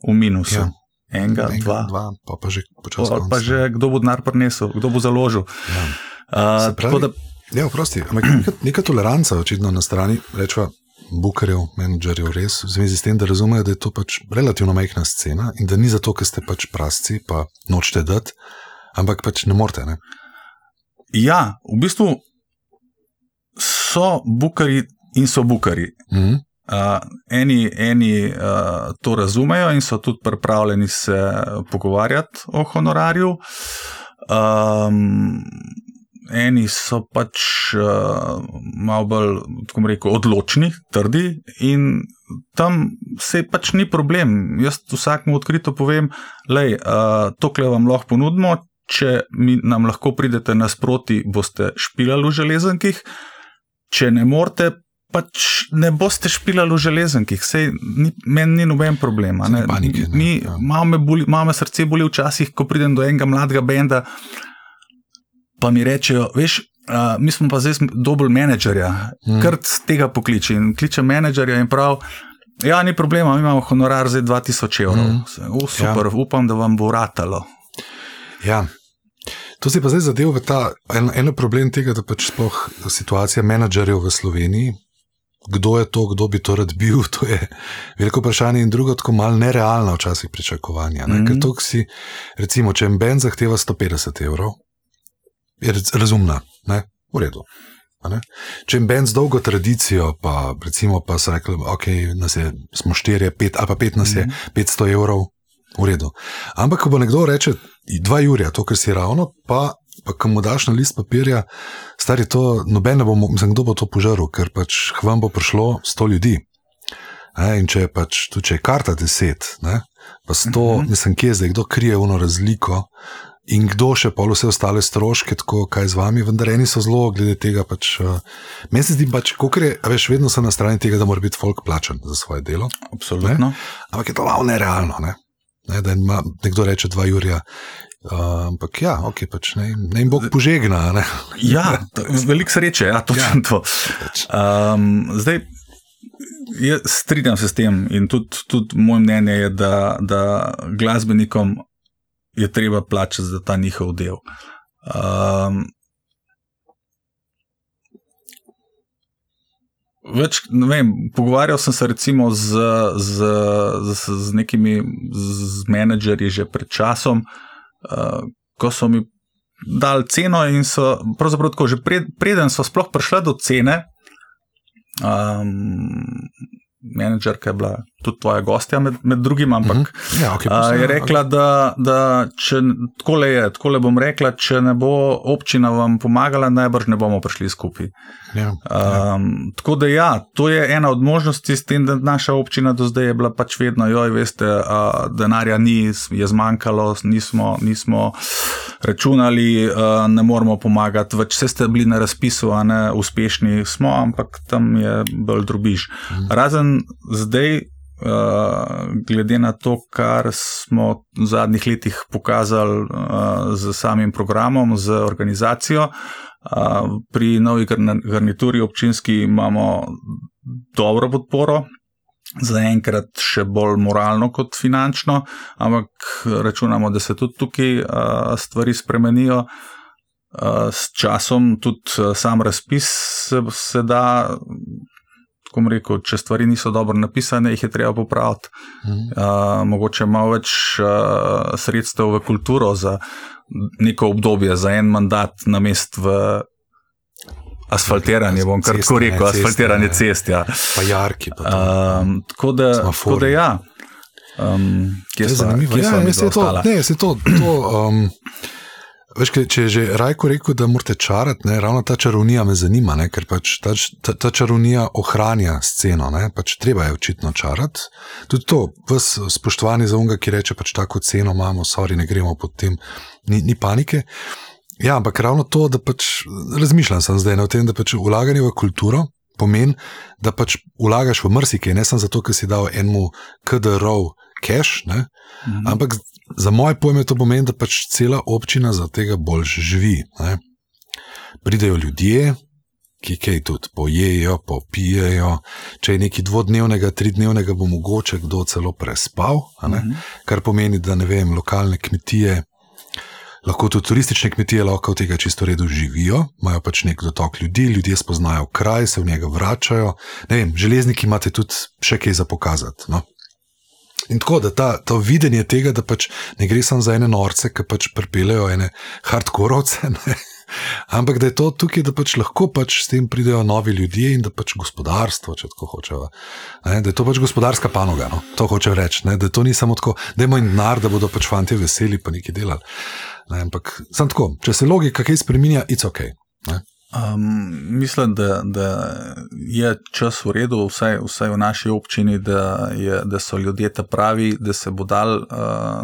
v minusu? Ja. Enega, Enga, dva, dva, pa, pa že počasi. Pa, pa že kdo bo denar prinesel, kdo bo založil. Ja. Uh, pravi, da, ja, prosti, neka, neka toleranca očitno na strani, rečemo bukarjev, menedžerjev, res v zvezi s tem, da razumejo, da je to pač relativno majhna scena in da ni zato, ker ste pač prasci, pa nočete dati, ampak pač ne morete. Ne? Ja, v bistvu so bukari in so bukari. Mm -hmm. Uh, eni eni uh, to razumejo in so tudi pripravljeni se pogovarjati o honorarju. Um, eni so pač uh, malo bolj, tako rekoč, odločni, trdi in tam se pač ni problem. Jaz vsakmu odkrito povem, da uh, eh, to, kar vam lahko ponudimo, če mi nam lahko pridete nasproti, boste špilali v železankih, če ne morete. Pač ne boste špilali v železankih, meni ni noben problem. Panike, Mi, ja. Malo me, me srce boli včasih, ko pridem do enega mladega benda, pa mi rečejo, veš, uh, mi smo pa zdaj dobili menedžerja, hmm. kar z tega pokliče. In kliče menedžerja in prav. Ja, ni problema, mi imamo honorar za 2000 evrov. Mm. Uh, super, ja. upam, da vam bo ratalo. Ja. To se pa zdaj zadev v ta en, en problem tega, da pač sploh situacija menedžerjev v Sloveniji. Kdo je to, kdo bi to rad bil, to je veliko vprašanje, in drugo, tako malo nerealno, včasih pričakovanja. Mm -hmm. Ker to, si, recimo, če en Ben zahteva 150 evrov, je razumna, ne? v redu. Če jim bend z dolgo tradicijo, pa recimo, pa so rekli, da okay, smo štirje, pet ali pa pet nas je, mm -hmm. 500 evrov, v redu. Ampak, ko bo nekdo reče, dva jurja, to, kar si ravno, pa, pa ko mu daš na list papirja, stari to, noben ne bo, mislim, kdo bo to požaril, ker pač vam bo prišlo 100 ljudi. E, in če je pač, tudi če je karta 10, ne, pa 100, mm -hmm. nisem kje zdaj, kdo krije uno razliko in kdo še pa vse ostale stroške, tako kaj z vami, vendar eni so zelo glede tega. Pač, uh, meni se zdi, pač, je, veš, vedno sem na strani tega, da mora biti folk plačen za svoje delo. Absolutno. Ne? Ampak je to malo nerealno, ne? Ne, da ima nekdo reče dva Jurija. Uh, ampak ja, okay, pač ne, ne jim Bog požegna. Ne? Ja, veliko sreče, ja, to je ja, to. Um, zdaj, strinjam se s tem in tudi, tudi moje mnenje je, da, da glasbenikom je treba plačati za ta njihov del. Um, Več, vem, pogovarjal sem se recimo z, z, z, z nekimi z menedžerji že pred časom, uh, ko so mi dali ceno, in so pravzaprav tako, že pred, preden so sploh prišli do cene, um, menedžerka je bila tudi tvoja gostja, med, med drugim, ampak uh -huh. ja, okay, a, je rekla, da, da če tako le je, tako le bom rekla, če ne bo občina vam pomagala, najbrž ne bomo prišli skupaj. Ja, ja. Um, tako da ja, to je ena od možnosti, s tem, da naša občina do zdaj je bila pač vedno, joj, veste, a, denarja ni, je zmanjkalo, nismo. nismo Računali, ne moramo pomagati, več vse ste bili na razpisu, a ne uspešni smo, ampak tam je bolj drobiž. Mhm. Razen zdaj, Uh, glede na to, kar smo v zadnjih letih pokazali uh, z samim programom, z organizacijo, uh, pri novi garnituri občinski imamo dobro podporo. Zaenkrat še bolj moralno kot finančno, ampak računamo, da se tudi tukaj uh, stvari spremenijo. Uh, s časom tudi uh, sam razpis se, se da tako rekel, če stvari niso dobro napisane, jih je treba popraviti. Mhm. Uh, mogoče malo več uh, sredstev v kulturo za neko obdobje, za en mandat, na mest v asfaltiranje. Bom kar tako rekel, asfaltiranje cest. Ja. Pa jarki. Pa um, tako, da, tako da ja. Um, kje je zanimivo? Ja, se to. Ne, se to, to um, Veš, če je že Rajko rekel, da morate čarati, ne, ravno ta čarovnija me zanima, ne, ker pač ta, ta, ta čarovnija ohranja sceno. Ne, pač treba je očitno čarati. Tudi to, vas spoštovani za unga, ki reče, pač tako ceno imamo, sorry, ne gremo pod tem, ni, ni panike. Ja, ampak ravno to, da pač razmišljam zdaj o tem, da pač vlaganje v kulturo, pomeni, da pač vlagaš v mrsike, ne samo zato, ker si dal enemu KDR-ov cache, ne, Mhm. ampak za moje pojme to pomeni, da pač cela občina za tega bolj živi. Ne. Pridejo ljudje, ki kaj tudi pojejo, popijejo. Če je nekaj dvodnevnega, tridnevnega, bo mogoče kdo celo prespal, ne? Mhm. kar pomeni, da ne vem, lokalne kmetije. Lahko tudi turistične kmetije lahko od tega čisto redu živijo, imajo pač nek dotok ljudi, ljudje spoznajo kraj, se v njega vračajo. Ne vem, železniki imate tudi še kaj za pokazati. No? In tako da ta, to videnje tega, da pač ne gre samo za ene norce, ki pač pripeljejo ene hardkorovce, ne? ampak da je to tukaj, da pač lahko pač s tem pridejo novi ljudje in da pač gospodarstvo, če tako hočejo. Da je to pač gospodarska panoga, no? to hoče reči. Ne? Da to ni samo tako, da imamo en denar, da bodo pač fanti veseli pa nekaj delali. Ne? Ampak sem tako, če se logika kaj spremenja, it's ok. Ne? Um, mislim, da, da je čas v redu, vsaj, vsaj v naši občini, da, je, da so ljudje ta pravi, da se bo dal uh,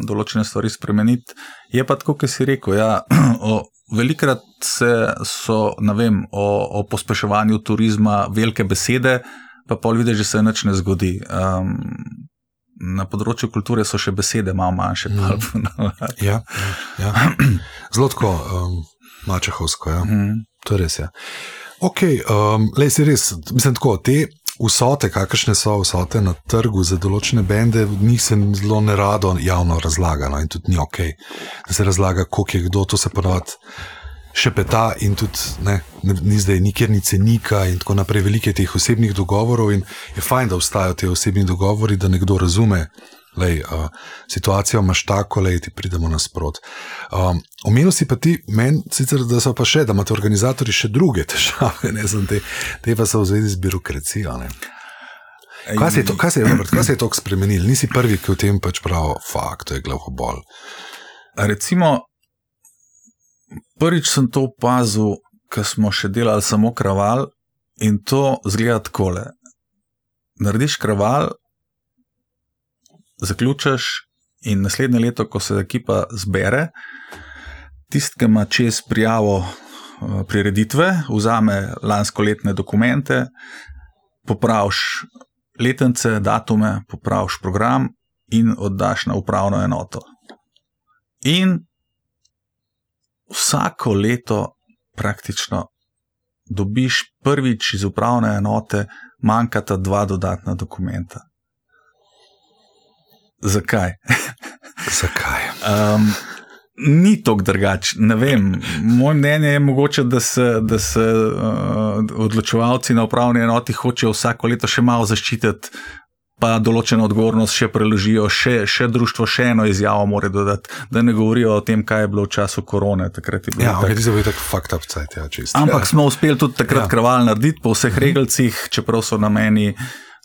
določene stvari spremeniti. Je pa tako, kot si rekel. Ja, o, velikrat se so vem, o, o pospeševanju turizma velike besede, pa pol vidiš, da se nič ne zgodi. Um, na področju kulture so še besede malo manjše. Mhm. Ja, ja, ja. Zelo tako um, mačehovsko. Ja. Mhm. To je res. Ja. Ok, um, le si res, mislim tako, te vsote, kakršne so vsote na trgu za določene bende, njih se zelo nerado javno razlaga. No, in tudi ni ok, da se razlaga, koliko je kdo, to se ponovadi še peta in tudi ne, ne, ni zdaj nikjer ni cenika in tako naprej. Veliko je teh osebnih dogovorov in je fajn, da obstajajo te osebni dogovori, da nekdo razume. Lej, uh, situacijo imaš tako, da ti pridemo nasprot. Um, omenil si pa ti, meni sicer, da so pa še, da imate organizatori še druge težave, ne znam te, te pa so v zvezi z birokracijo. Ne. Kaj se je to, kaj se je, Robert, kaj se je to spremenilo? Nisi prvi, ki v tem pač pravi, fakt, to je glavobol. Recimo, prvič sem to opazil, ko smo še delali samo kraval in to zgleda takole. Narediš kraval, zaključiš in naslednje leto, ko se ekipa zbere, tisti, ki ima čez prijavo eh, prireditve, vzame lansko letne dokumente, popraviš letence, datume, popraviš program in oddaš na upravno enoto. In vsako leto praktično dobiš prvič iz upravne enote, manjkata dva dodatna dokumenta. Zakaj? Zakaj? Um, ni tako drugače. Ne vem. Moje mnenje je mogoče, da se, da se uh, odločevalci na upravni enoti hočejo vsako leto še malo zaščititi. Pa določeno odgovornost še preložijo, še, še društvo, še eno izjavo mora dodati, da ne govorijo o tem, kaj je bilo v času korone. Ja, ok, ti se boji tako fucked up cajt, ja, čist. Ampak ja. smo uspeli tudi takrat Ja. ja. kraval narediti po vseh regalcih, čeprav so na meni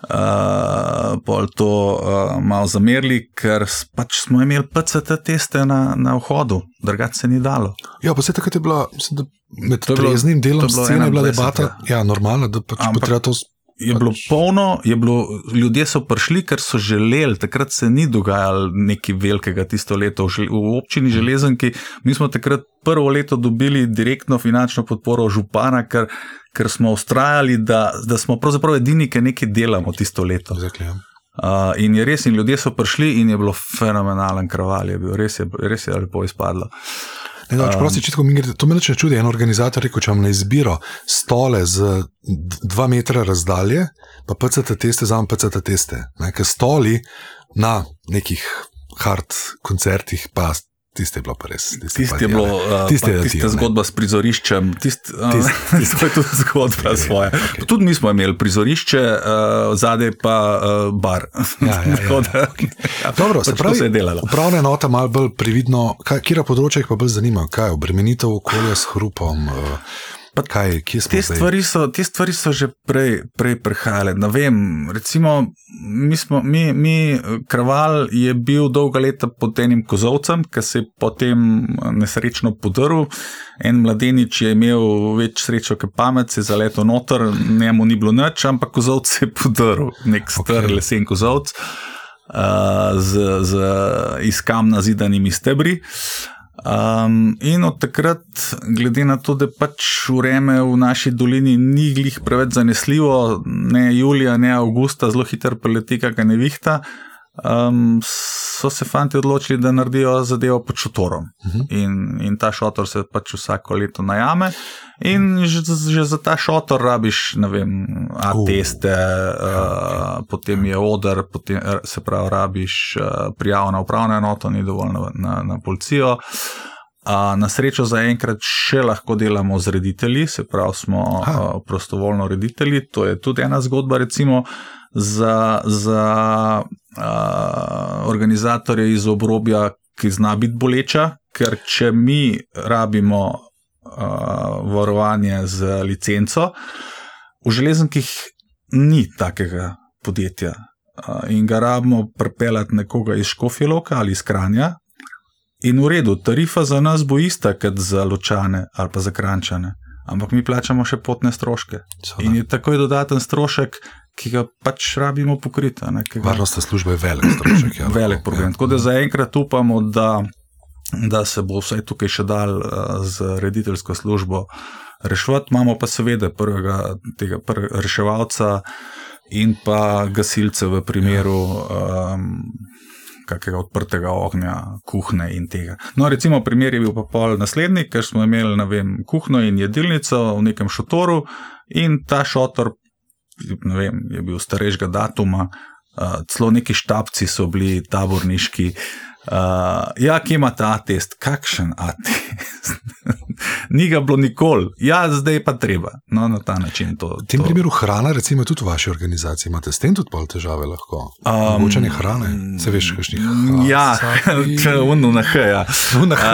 uh, pol to uh, malo zamerili, ker pač smo imeli PCT teste na, na vhodu, drugače se ni dalo. Ja, pa se takrat je bila, mislim, da med treznim delom to je scene je bila 21, debata, ja, normalno, da pač Ampak- treba to. Je bilo Pač- polno, je bilo, ljudje so prišli, ker so želeli. Takrat se ni dogajalo nekaj velikega tisto leto v, žel, v občini Železenki. Mi smo takrat prvo leto dobili direktno finančno podporo župana, ker, ker smo ustrajali, da, da smo pravzaprav edini, ki nekaj delamo tisto leto. Ja. Uh, in je res, in ljudje so prišli, in je bilo fenomenalen kraval, je bil, res je, res je lepo izpadlo. Ne, no, čeprav si čitko mi gre, to me neče čudi. En organizator rekel, če imam na izbiro stole z dva metra razdalje, pa PCT teste, za PCT teste. Ne, ker stoli na nekih hard koncertih, pa tiste je bilo pa res. Tiste, Tisti pa je bilo, uh, Tiste tista datirano, ne. zgodba s prizoriščem, tist, uh, Tist- tist, to je tudi zgodba Ok, svoje. ok. Tudi mi smo imeli prizorišče, uh, zadaj pa uh, bar. Ja, ja, ja, Tako da- ja, Dobro, se pač to pravi, se je delalo. upravna enota malo bolj previdno, kaj, kira področja jih pa bolj zanima, kaj je obremenitev okolja s hrupom, uh, pa kaj, kje smo Te zdaj? stvari, so, te stvari so že prej, prej prihajale. Ne vem, recimo, mi, smo, mi, mi kraval je bil dolga leta pod enim kozovcem, ki se je potem nesrečno podaril. En mladenič je imel več srečo, kot pamet, se je zaletel noter, njemu ni bilo nič, ampak kozovc se je podaril, nek star Ok. okay. lesen kozovc. Uh, z, z iz kamna zidanimi stebri. Um, in od takrat, glede na to, da pač vreme v naši dolini ni glih preveč zanesljivo, ne julija, ne avgusta, zelo hitro poleti, kakšna nevihta, um, so se fanti odločili, da naredijo zadevo pod šotorom. Uh -huh. in, in ta šotor se pač vsako leto najame. In že, že za ta šotor rabiš, ne vem, A-teste, uh, uh, potem je odr, potem se pravi, rabiš uh, prijavo na upravno enoto, ni dovolj na, na, na policijo. Uh, na srečo zaenkrat še lahko delamo z reditelji, se pravi, smo uh, prostovoljno reditelji. To je tudi ena zgodba, recimo za, za uh, organizatorje iz obrobja, ki zna biti boleča, ker če mi rabimo uh, varovanje z licenco, v železnikih ni takega podjetja. Uh, in ga rabimo pripeljati nekoga iz Škofjeloka ali iz Kranja, In v redu, tarifa za nas bo ista kot za ločane ali pa za krančane, ampak mi plačamo še potne stroške. Soda. In je takoj dodaten strošek, ki ga pač rabimo pokriti. Varnostna služba je velik strošek. Ja, velik problem. Tako da zaenkrat upamo, da, da se bo vse tukaj še dal uh, z rediteljsko službo reševati. Imamo pa seveda prvega tega prvega reševalca in pa gasilce v primeru. Um, kakega odprtega ognja, kuhne in tega. No, recimo, primer je bil pa pol naslednji, ker smo imeli vem, kuhno in jedilnico v nekem šotoru, in ta šotor vem, je bil starejšega datuma, uh, celo neki štabci so bili taborniški. Uh, ja, ki ima ta test, kakšen atest. Ni ga bilo nikoli, ja, zdaj pa treba. No, na ta način to. V tem to. primeru hrana, recimo tudi v vaši organizaciji, imate s tem tudi pol težave lahko. Um, Mogoče ne hrane, se veš, kakšnih. Ja, če uno na H, ja. Uno H,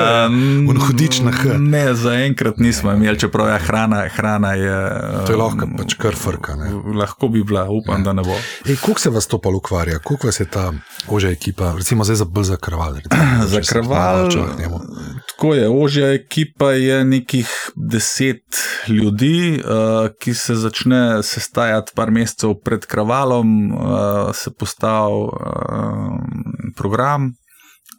uno hudič na H. Ne, zaenkrat nismo imeli, čeprav je hrana, hrana je. To je lahko, pač kar frka. Ne? Lahko bi bila, upam, ja. da ne bo. Ej, koliko se vas to pa ukvarja, koliko vas je ta ožja ekipa, recimo zdaj za bolj za krv? kraval. Recimo, za kraval. Tako je, ožja ekipa je nekih deset ljudi, uh, ki se začne sestajati par mesecev pred kravalom, uh, se postavi uh, program,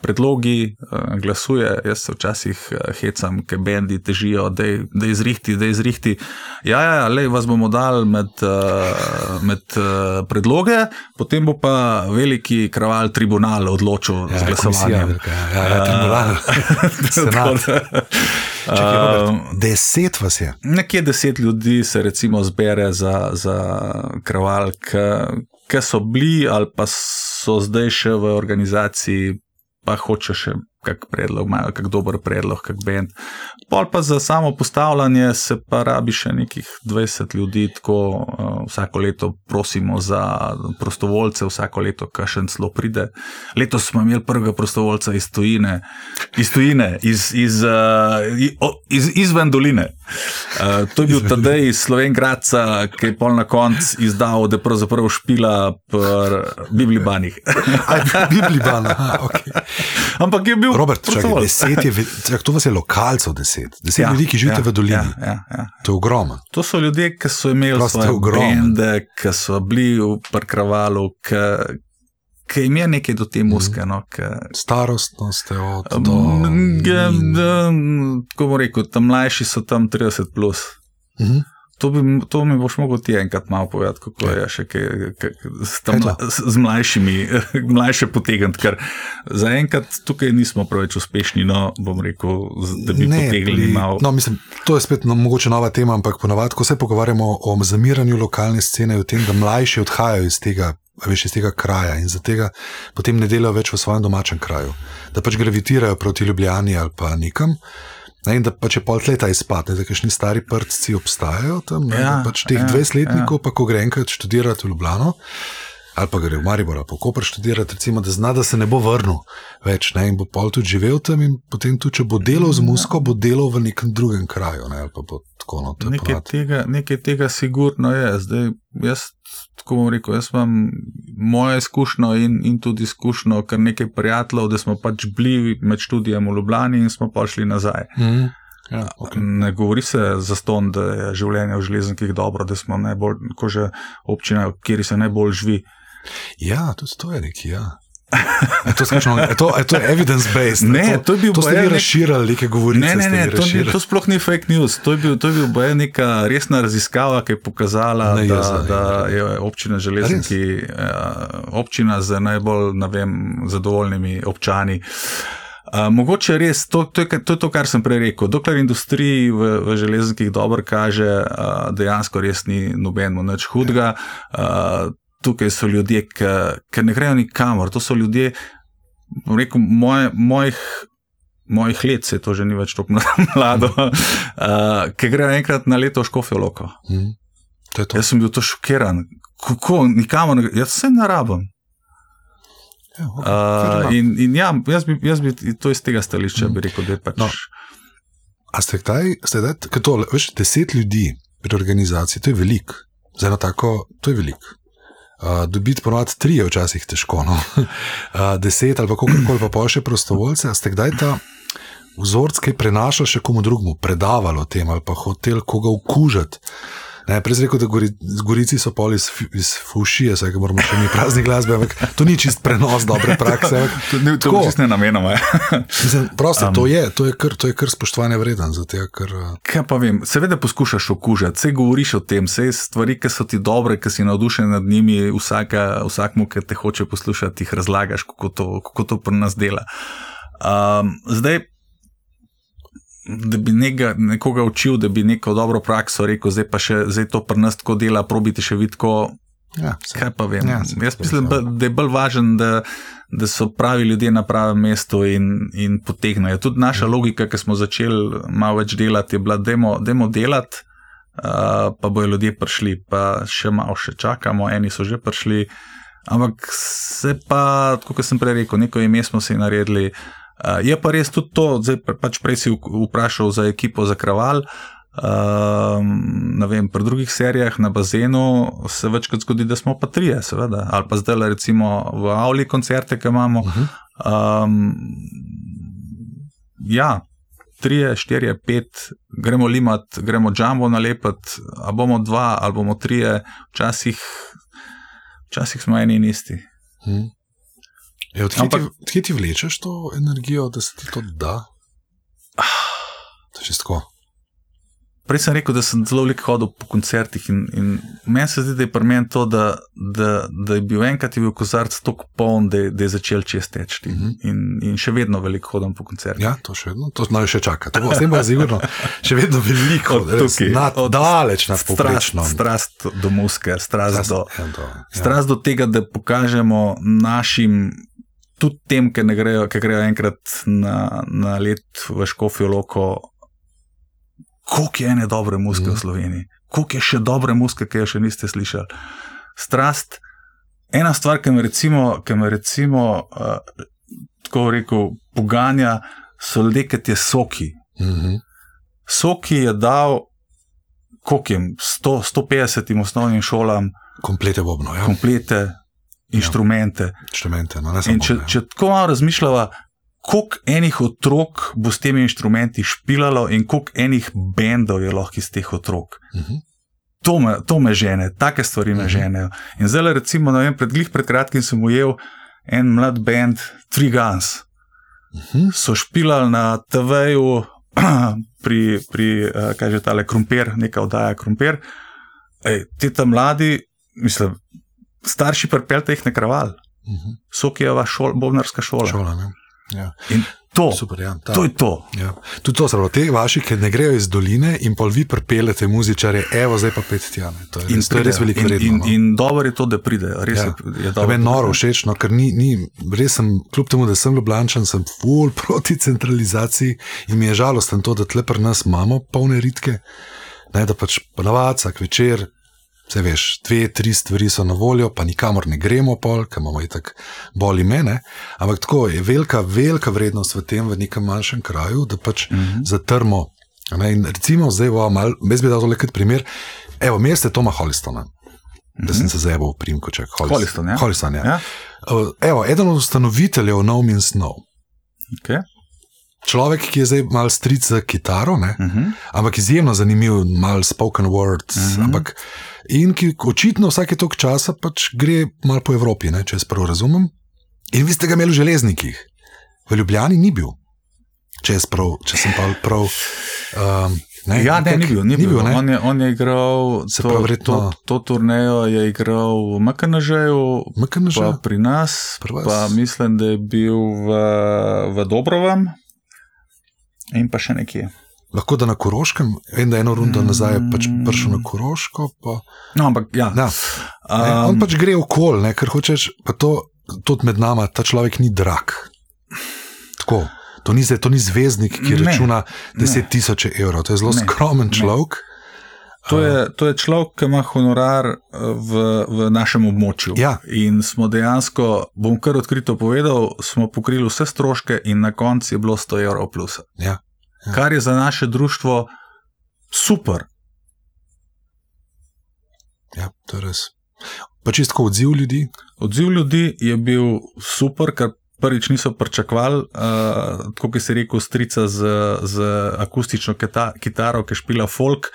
predlogi, uh, glasuje. Jaz se včasih uh, hecam, ker bendi težijo, da je zrihti, da je zrihti. Ja, ja, ja le vas bomo dali med, uh, med uh, predloge, potem bo pa veliki kraval tribunal odločil ja, z glasovanjem. Ja, ja, tribunal. Deset vas je. Nekje deset ljudi se recimo zbere za, za kraval, ki so bili ali pa so zdaj še v organizaciji pa hoče še kak predlog, imajo kak dober predlog, kak bend. Pol pa za samo postavljanje se pa rabi še nekih 20 ljudi, tako uh, vsako leto prosimo za prostovoljce, vsako leto kašen celo pride. Letos smo imeli prvega prostovoljca iz Tujine, iz, tujine, iz, iz, uh, iz, izven doline. Uh, to je bil Tadej iz Slovengradca, ki je pol na koncu izdal, da je pravzaprav špila pri Biblibanih. Biblibanih, ok. Ampak je bil. Robert, čakaj, deset je, čak, to vas je lokalcev deset, deset ja, ljudi, ki živite ja, v dolini. Ja, ja, ja. To je ogromno. To so ljudje, ki so imeli svoje ogromne, ki so bili v parkravalu, ki, ki jim je nekaj do te muske. No, ki... Starostno ste od do... Tako bom rekel, tam mlajši so tam 30 plus. Uh mhm. -huh. To, bi, to mi boš mogel ti enkrat malo povedati, kako je še kaj, kaj, tam, z, z mlajšimi, mlajše potegniti, ker zaenkrat tukaj nismo preveč uspešni, no, bom rekel, da bi ne, potegnili malo. No, mislim, to je spet no, mogoče nova tema, ampak ponavadi, ko se pogovarjamo o zamiranju lokalne scene, o tem, da mlajši odhajajo iz tega, veš, iz tega kraja in za tega potem ne delajo več v svojem domačem kraju, da pač gravitirajo proti Ljubljani ali pa nikam. Ne, in da pa če pol leta izpadne, da kakšni stari prsti obstajajo tam, ne, ja, pač teh ja, 20 letnikov, ja. pa ko gre enkrat študirati v Ljubljano, ali pa gre v Maribor, pa ko pa študirati, recimo, da zna, da se ne bo vrnil več ne, in bo pol tudi živel tam in potem tudi, če bo delal z musko, bo delal v nekem drugem kraju. Ne, tako, no, nekaj, tega, nekaj tega sigurno je. Zdaj, jaz tako bom rekel, jaz imam moje izkušnjo in, in tudi izkušnjo, kar nekaj prijateljev, da smo pač bili med študijem v Ljubljani in smo pa šli nazaj. Mm. Ja, okay. Ne govori se za ston, da je življenje v železnikih dobro, da smo najbolj, ko že občina, kjer se najbolj živi. Ja, tudi to je neki. Ja. Je to, skakšno, je to, je to evidence-based? Ne, to, to je bil To vi razširili, neke govorice. Ne, ne, ne to, ni, to sploh ni fake news. To je bil, to je bil baje neka resna raziskava, ki je pokazala, Ne, da, jaz, ja, da je občina Železniki eh, občina z najbolj vem, zadovoljnimi občani. Uh, mogoče res, to, to, je, to je to, kar sem prej rekel. Dokler industriji v, v železnikih dobro kaže, uh, dejansko res ni nobeno nič hudega. Uh, tukaj so ljudje, ki ne grejo nikamor. To so ljudje, rekel, moje, mojih, mojih let, se to že ni več tako mlado, uh, ki grejo enkrat na leto v Škofijo Loko. Mhm. To to. Jaz sem bil to šokiran. Kako, nikamor, jaz se ne rabim. Ja, okay, Uh, in, in ja, jaz bi, jaz bi to iz tega stališča bi rekel, da je pač. No. A ste kdaj, ste kdaj, ker to, veš, deset ljudi pri organizaciji, to je veliko, za eno tako, to je veliko. Uh, dobiti ponovadi tri je včasih težko, no. uh, deset ali pa kakorkoli pa pa še prostovoljce. Ste kdaj ta vzorc kaj prenašali še komu drugemu, predavali o tem ali pa hotel koga okužiti? Ne, prej rekel, da gori, gorici so pol iz, iz fušije, ga moramo še mi prazni glasbe, ampak to ni čist prenos dobre prakse. Ampak, To, to Tako. je čisto ne namenoma. Mislim, prosti, um, to, je, to, je kar, to je kar spoštovanje vreden, zato ker. Uh, Kaj pa vem, seveda poskušaš okužati, vse govoriš o tem, vse stvari, ki so ti dobre, ki si navdušen nad njimi, vsaka, vsakmu, ki te hoče poslušati, jih razlagaš, kako to, kako to pri nas dela. Um, zdaj, da bi nekega, nekoga učil, da bi neko dobro prakso rekel, zdaj pa še zdaj to pri nas tako dela, probite še vidko. ja, saj. Kaj pa vem? Ja, saj Jaz mislim, da, je bolj važen, da, da so pravi ljudje na pravem mestu in, in potegnejo. Tudi naša Ja. logika, ki smo začeli malo več delati, je bila, da je delati, uh, pa bojo ljudje prišli, pa še malo še čakamo, eni so že prišli. Ampak se pa, kot sem prej rekel, neko ime smo si naredili. Uh, je pa res tudi to, zdaj pa- pač prej si vprašal za ekipo za kraval. Um, ne vem, pri drugih serijah na bazenu se večkrat zgodi, da smo pa trije, seveda, ali pa zdaj le recimo v Avli koncerte, ki imamo. Uh -huh. Um, ja, trije, štirje, pet, gremo limat, gremo džambo nalepati, a bomo dva, ali bomo trije, včasih, včasih smo eni in isti. Mhm. Ja, odkje, Ampak- ti, odkje ti vlečeš to energijo, da se ti to da? To je čisto tako. Prej sem rekel, da sem zelo veliko hodil po koncertih in, in meni se zdi, da je pri meni to, da, da, da je bil enkrat je bil kozarc tako poln, da, je- da je začel čez teči. Mhm. In, in še vedno veliko hodim po koncertih. Ja, to še vedno, to naj še čaka. To bo, s tem bo sigurno še vedno veliko, tukaj, nad, od daleč Strast, poprečno. strast do muske, strast, do, ja, do, ja. strast do tega, da pokažemo našim, tudi tem, ki, grejo, ki grejo enkrat na, na let v Škofijo Loko, koliko je ene dobre muske Mhm. v Sloveniji, koliko je še dobre muske, ki jo še niste slišali. Strast. Ena stvar, ki me recimo, ki me recimo uh, tako rekel, poganja, so ljudje, ki ti je soki. Mhm. Soki je dal, koliko jim, 100, 150 osnovnim šolam, Komplete bobno, ja. komplete, inštrumente. inštrumente. No, In če, ja. če tako malo razmišljava, koliko enih otrok bo s temi inštrumenti špilalo in koliko enih bendov je lahko iz teh otrok. Mhm. To me, to me žene, take stvari me Mhm. ženejo. In zdaj, recimo, vem, pred, glih pred kratkim sem ujel en mlad bend, Three Guns. Mhm. so špilali na TV-ju, pri, pri eh, kaj že tale krompir, neka oddaja krompir. Ej, ti tam mladi, mislim, starši pripeljte jih na kraval, Mhm. Sokijeva šol, bobnarska šola. Šola, ne. Ja. In to, Super, ja. Ta, to je to. Ja. Tudi to, zelo te vaši, ki ne grejo iz doline in pol vi pripeljete muzičare, evo, zdaj pa pet tja. ne. To je res, to je res veliko in, vredno. in, no. in dobro je to, da pridejo. Res Ja. je, je dobro. je noro všeč, no, ker ni, ni, res sem, kljub temu, da sem Ljubljančan, sem full proti centralizaciji in mi je žalosten to, da tle pri nas imamo polne ritke, ne, da pač ponavadi vsak večer, vse veš, dve, tri stvari so na voljo, pa nikamor ne gremo pol, ker imamo itak boli mene, ampak tako je velika, velika vrednost v tem, v nekem manjšem kraju, da pač mm Mhm. -hmm. zatrmo. Ne, in recimo, zdaj bo mal, jaz bi dal tole kot primer, evo, meste Toma Holistona. Da sem se zajeval v Primkoček. Holliston, ja. Holliston, ja. Ja? Uh, Evo, eden od ustanoviteljev No Means No. Okay. Človek, ki je zdaj mal stric za kitaro, ne? Uh -huh. ampak izjemno zanimiv, mal spoken words. Uh Mhm. -huh. ampak, in ki očitno vsake tok časa pač gre mal po Evropi, ne? če jaz prav razumem. In vi ste ga imeli v železnikih, v Ljubljani ni bil. Če, prav, če sem pa prav. Um, ne, ja, ne, ni bil. Ni ni bil, bil on, je, on je igral to, pravi, verjetno- to, to turnejo, je igral v MKNŽ-ju, MKNŽ? pri nas, Pri pa mislim, da je bil v, v Dobrovem in pa še nekje. Lahko da na Koroškem, vem, da eno rundo nazaj je pač prišel na Koroško. Pa, No, ampak ja. ja, ne, on Um, pač gre okol, ne, ker hočeš, pa to tudi med nama, ta človek ni drag. Tako. To ni, zdaj- to ni zvezdnik, ki Ne, računa ne. 10 tisoč evrov. To je zelo Ne, skromen ne. To je, to je človek, ki ima honorar eh, v, v našem območju. Ja. In smo dejansko, bom kar odkrito povedal, smo pokrili vse stroške, in na koncu je bilo 100 evrov plus. Ja. Ja. Kar je za naše društvo super. Ja, to je res. Pa čisto odziv ljudi. Odziv ljudi je bil super, ker prvič niso pričakovali, uh, tako kot si rekel, strica z, z akustično kita, kitaro, ki špila folk.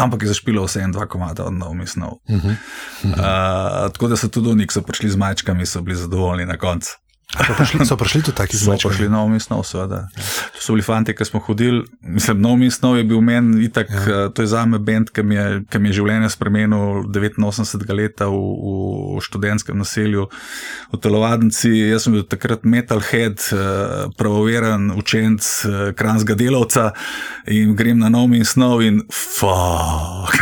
Ampak je zašpilo vse en, dva komada od novih snov. Uh -huh. Uh, tako da so tudi oni, ki so prišli z majčkami, so bili zadovoljni na koncu. So, prišli, so prišli tudi taki So zmački. prišli novi snov, seveda. To so bili fanti, ki smo hodili. Mislim, novi snov je bil meni itak, Ja. ja. to je za me bend, ki mi je, ki mi je življenje spremenil 89 leta v, v študentskem naselju v Telovadnici. Jaz sem bil takrat metalhead, eh, pravoveren učenc eh, kranskega delavca in grem na novi snov in fuck.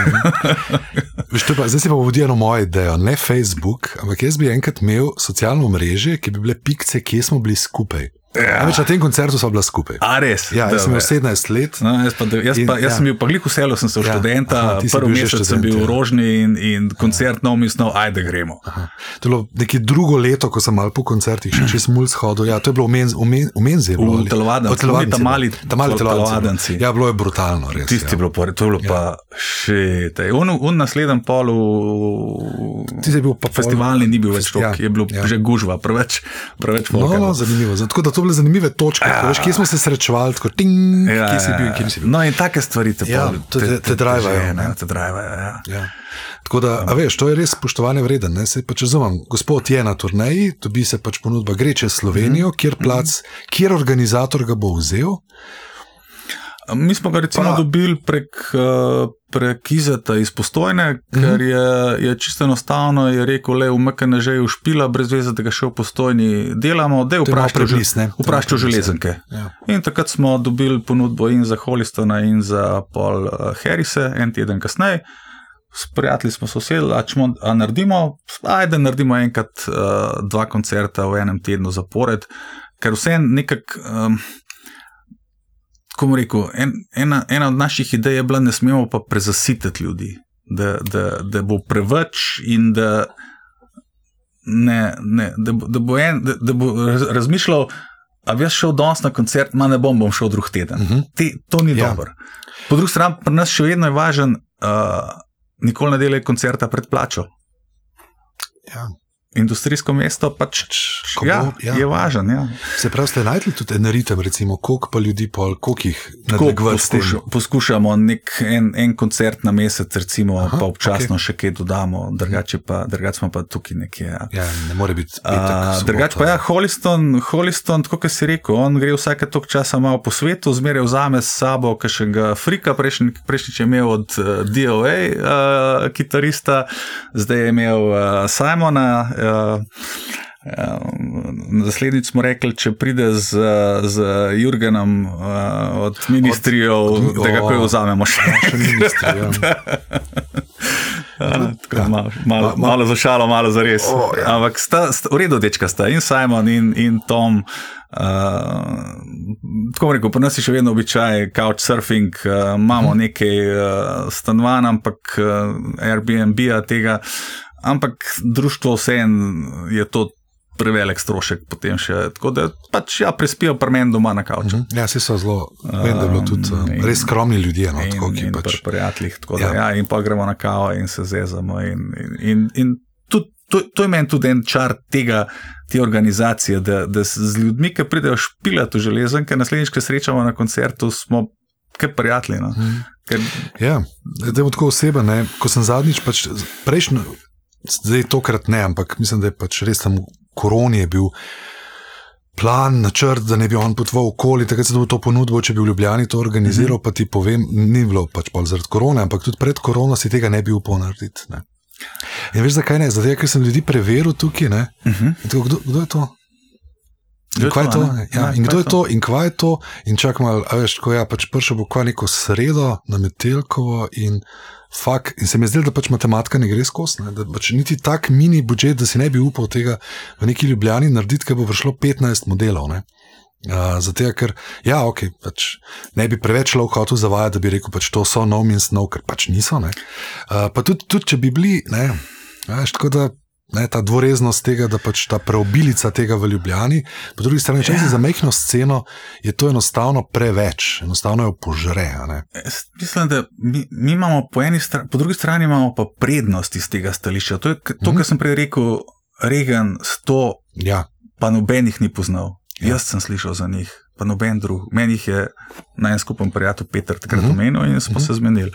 Veš, to je pa, zdaj si pa vodi eno mojo idejo, ne Facebook, ampak jaz bi enkrat imel socialno mrežje, ki bi bile pikce, kje smo bili skupaj. Ja. Namreč na tem koncertu smo bila skupaj. A res? Ja, jaz sem imel Dobre. 17 let. No, jaz pa, jaz, In- pa, jaz ja. sem bil pa glik v selu, sem se v Ja, študenta, aha, prvi bil mesec sem študent, bil ja. v Rožni in, in koncert nov mislil, ajde gremo. Aha. To je bilo neko drugo leto, ko sem mal po koncertih še čez mulj shodil. Ja, to je bilo v, Menz, v, Men, v Menzi. V ali- telovadnici, v telovadnici oni ta je bilo. mali- ta mali telo- telovadnici. je bilo. telovadnici. Ja, bilo je brutalno, res. Tisti ja. je bilo, pore- to je bilo Ja. pa še. Un, un naslednji pol v Tisti je bil pa festivalni, ni bil več Ja, tok, je bilo ja. že gužva, preveč, preveč No, je no, bilo. zanimivo. Tako da to bile zanimive točke. Ja. Veš, kje smo se srečevali, tako ting, ja, kje si bil in kje nisi bil. No, in take stvari te, Ja, pol- te- te- te drivajo, drivajo, ja. Ja. Tako da, a veš, to je res spoštovanje vreden. Ne? Se pač razumem, gospod je na turneji, dobi se pač ponudba, gre čez Slovenijo, kjer plac, kjer organizator ga bo vzel. Mi smo ga recimo Pa- dobili prek, eh, prek Izeta iz Postojne, ker je, je čisto enostavno je rekel, le v MKN že je špila, brez veze, da ga še v Postojni delamo, da je vprašal ja. železenke. Ja. In takrat smo dobili ponudbo in za Holistona, in za Paul uh, Harrise, en teden kasneje. S prijatelji smo se usedli, a, čmo, a naredimo, ajde, naredimo enkrat uh, dva koncerta v enem tednu zapored, ker vse nekako. Um, Kako bom rekel, en, ena, ena od naših idej je bila, da ne smemo pa prezasititi ljudi, da, da, da bo preveč in da, ne, ne, da, bo- da, bo, en, da, da bo raz- razmišljal, a bi jaz šel danes na koncert, ma ne bom, bom šel drug teden. Uh -huh. Te, to ni Ja. ja. dobro. Po drugi strani, pri nas še vedno je važen, uh, nikoli ne delaj koncerta pred plačo. Ja. Industrijsko mesto pač ko ja, bo, ja. je važen. Ja. Se pravi, ste najdli tudi en ritem, recimo, koliko pa ljudi, pol, koliko jih tem? poskuša, poskušamo nek, en, en koncert na mesec, recimo, Aha, pa občasno okay. še kaj dodamo, drugače pa drugače smo pa tukaj nekje. Ja. Ja, ne more biti. drugače pa ja, Holiston, Holiston, tako kot si rekel, on gre vsake tok časa malo po svetu, zmeraj vzame s sabo kakšnega frika, prejšnji, prejšnjič je imel od uh, DOA uh, kitarista, zdaj je imel uh, Simona. Uh, Naslednjič smo rekli, če pride z, z Jurgenom uh, od ministrijev, da ga kaj vzamemo še. Ja. Ja, malo, malo, Ma- ma- malo za šalo, malo za res. O, ja. Ampak sta, sta, v redu, dečka sta in Simon in, in Tom. Uh, tako rekel, pri nas je še vedno običaj couchsurfing, uh, imamo Mhm. nekaj uh, stanovanj, ampak uh, Airbnb-a tega, ampak društvo vseeno je to prevelik strošek potem še. Tako da pač ja, prespijo pri meni doma na kauču. Mhm. Ja, vsi so zelo, vem, da je bilo tudi Um, in- res skromni ljudje. No, In, tako, ki in pač, pri prijateljih, tako Ja. da, ja, in pa gremo na kavo in se zezamo. In, in, in, in tudi, to, to je meni tudi en čar tega, te organizacije, da, da z ljudmi, ki pridejo špilati v železenke, naslednjič, ko srečamo na koncertu, smo kar prijatelji. No? Mhm. Ker, Ja, da je tako oseba. Ne, ko sem zadnjič, pač, prejšnjo, zdaj tokrat ne, ampak mislim, da je pač res tam koroni je bil plan, načrt, da ne bi on potoval okoli, takrat se je to ponudbo, če bi v Ljubljani to organiziral, mm -hmm. pa ti povem, ni bilo pač pol zaradi korone, ampak tudi pred korono si tega ne bi upal narediti. Ne. In veš, zakaj ne? Zato, ker sem ljudi preveril tukaj. Uh -huh. tako, kdo, kdo je to? In kaj je to? Ja, ja, in kdo je to? In kva je to? In čakaj malo, veš, ko ja, pač prišel bo kva neko sredo na Metelkovo in fuk. In se mi zdi, da pač matematika ne gre skozi. Da pač niti tak mini budžet, da si ne bi upal tega v neki ljubljani narediti, ker bo prišlo 15 modelov. Ne? Uh, zato, ker ja, okay, pač ne bi preveč lahko hotel zavajati, da bi rekel, pač to so no means no, ker pač niso. Uh, pa tudi, tudi, če bi bili, ne, veš, tako da ne, ta dvoreznost tega, da pač ta preobilica tega v Ljubljani, po drugi strani, če ja. si za mehko sceno, je to enostavno preveč, enostavno jo požre. Mislim, da mi, mi imamo po eni strani, po drugi strani imamo pa prednost iz tega stališča. To je to, mm -hmm. kar sem prej rekel, Regan, sto, ja. pa nobenih ni poznal. Ja. Jaz sem slišal za njih, pa noben drug. Meni jih je na en skupaj prijatelj Petr takrat mhm. -huh. omenil in smo uh -huh. se mhm. zmenili.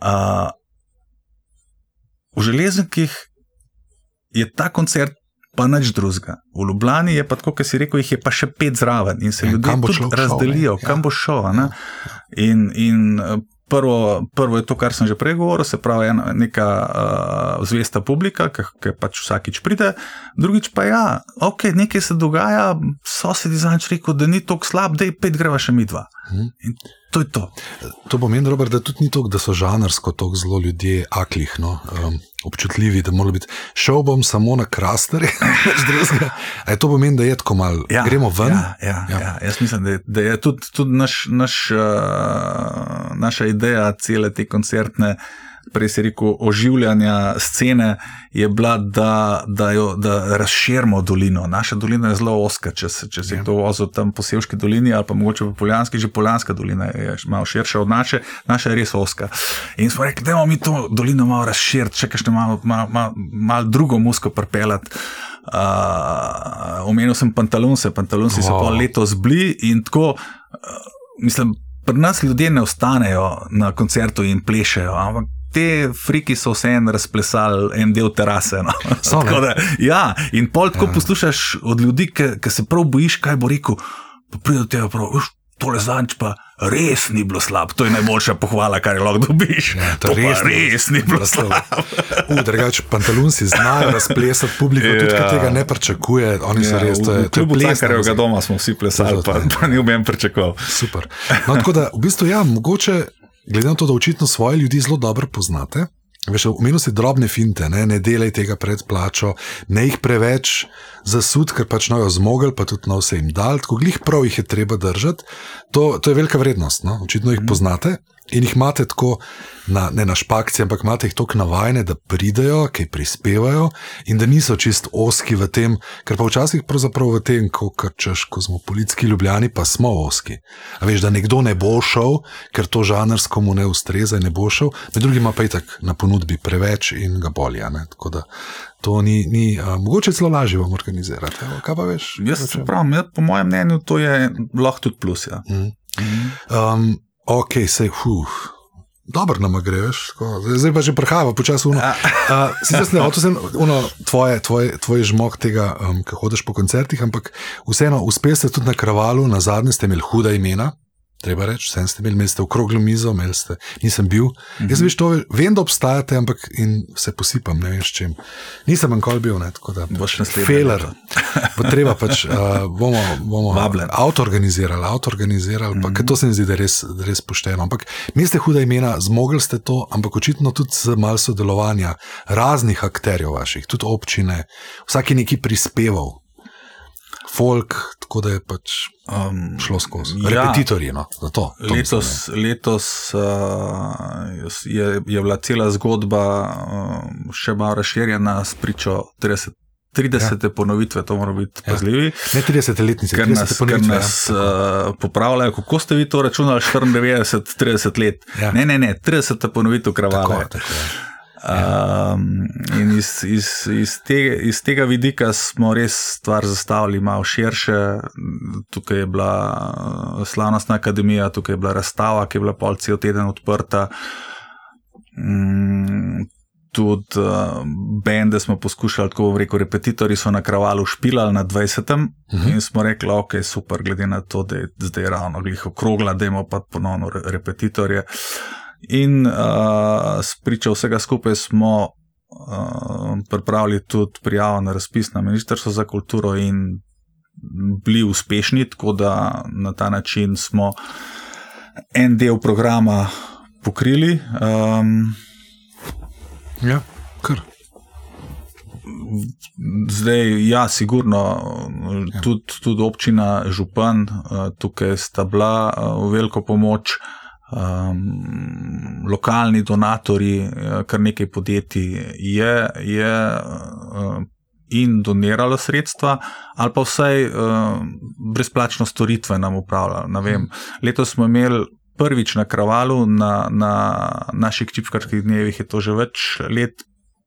Uh, v železnikih je ta koncert pa nič drugega. V Ljubljani je pa tako, kot si rekel, jih je pa še pet zraven in se ja, ljudje tudi razdelijo, šel, kam ja. bo šel. Ja. In, in Prvo, prvo je to, kar sem že prej govoril, se pravi, ena, neka uh, zvesta publika, ki pač vsakič pride, drugič pa ja, ok, nekaj se dogaja, sosedi znaš rekel, da ni tako slab, da je pet greva še mi dva. Hmm. In to je to. To pomeni, Robert, da tudi ni to, da so žanrsko tako zelo ljudje aklih, no, um, občutljivi, da mora biti. Šel bom samo na krasterje, drugega. To pomeni, da je tako malo. Ja, Gremo ven. Ja, ja, ja. Ja. Jaz mislim, da je, da je tudi, tudi naš, naš, uh, naša ideja cele te koncertne prej si rekel, oživljanja scene, je bila, da, da, jo, da razširimo dolino. Naša dolina je zelo oska, če, če si ja. to vozil tam po Sevški dolini ali pa mogoče po Poljanski, že Poljanska dolina je malo širša od naše, naša je res oska. In smo rekli, da imamo mi to dolino malo razširiti, še malo, malo, malo, malo drugo musko pripeljati. Uh, omenil sem pantalonce, pantalonci wow. so pa letos bili in tako, uh, mislim, pri nas ljudje ne ostanejo na koncertu in plešejo, ampak te friki so vseeno razplesali en del terase. No. da, ja, in pol tako ja. poslušaš od ljudi, ki se prav bojiš, kaj bo rekel. Pa pride do tega, da tole zanč pa res ni bilo slabo. To je najboljša pohvala, kar lahko dobiš. Ja, to, to res, res ni bilo slabo. Drugače, pantalonci znajo razplesati publiko, ja. tudi tega ne pričakuje. Oni so ja, res. To je, to je ples, kar je v doma, smo vsi plesali, pa, pa ni v meni pričakoval. Super. No, tako da, v bistvu, ja, mogoče glede na to, da očitno svoje ljudi zelo dobro poznate. Veš, omenil si drobne finte, ne, ne delaj tega pred plačo, ne jih preveč zasud, ker pač nojo zmogli, pa tudi no vse jim dal, tako glih prav jih je treba držati. To, to je velika vrednost, no? očitno jih mm. poznate. In jih imate tako, na, ne na špakci, ampak imate jih tako navajene, da pridejo, ki prispevajo in da niso čist oski v tem, ker pa včasih pravzaprav v tem, ko češ, ko smo politiki ljubljeni, pa smo oski. A veš, da nekdo ne bo šel, ker to žanrsko mu ne ustreza in ne bo šel, med drugim pa je tako na ponudbi preveč in ga bolja. Tako da to ni, ni a, mogoče celo lažje vam organizirati. Evo, kaj pa veš? Jaz se pravim, po mojem mnenju, to je lahko tudi plus. Ja. Mm. Um, ok, sej, huh. Dobro nam greš, zdaj pa že prehajamo počasi. Sicer sem videl tvoje, tvoje, tvoje žmog tega, um, ki hodiš po koncertih, ampak vseeno uspeš tudi na kravalu, na zadnje ste imeli huda imena. Treba reči, vse ste imeli, imeli ste okroglo mizo, imeli ste, nisem bil. Mm -hmm. Jaz veš, to, vem, da obstajate, ampak se posipam, ne vem s čim. Nisem nikoli bil, ne, tako da boš naslednji. Feler. Treba pač, uh, bomo, bomo avto organizirali, avto organizirali, -hmm. pa, to se mi zdi, da je res, res pošteno. Ampak niste huda imena, zmogli ste to, ampak očitno tudi z malo sodelovanja raznih akterjev vaših, tudi občine, vsak je neki prispeval folk, tako da je pač um, šlo skozi. Ja, Repetitorji. No, to, to letos letos uh, je, je bila cela zgodba uh, še malo razširjena s pričo 30. 30. Ja. ponovitve, to moramo biti ja. pazljivi. Ne 30 letnice, ker nas, ker nas ja. uh, popravljajo. Kako ste vi to računali, 94, 30 let? Ja. Ne, ne, ne, 30. ponovitev kravale. Tako, tako, ja. Um, in iz, iz, iz, tega, iz tega vidika smo res stvar zastavili malo širše. Tukaj je bila uh, slavnostna akademija, tukaj je bila razstava, ki je bila pol cel teden odprta. Um, tudi uh, bende smo poskušali, tako rekel, repetitorji so na kravalu špilali na 20. Uh -huh. in smo rekli, ok, super, glede na to, da je zdaj ravno glih okrogla, da imamo pa ponovno re repetitorje. In uh, spričal vsega skupaj smo uh, pripravili tudi prijavo na razpis na Ministrstvo za kulturo in bili uspešni, tako da na ta način smo en del programa pokrili. Um, ja, kar. Zdaj, ja, sigurno, ja. Tudi, tudi občina, župan, tukaj sta bila v veliko pomoč, um, lokalni donatori, kar nekaj podjetij je, je in doniralo sredstva, ali pa vsaj uh, brezplačno storitve nam upravljalo. Letos smo imeli prvič na kravalu, na, na naših čipkarskih dnevih je to že več let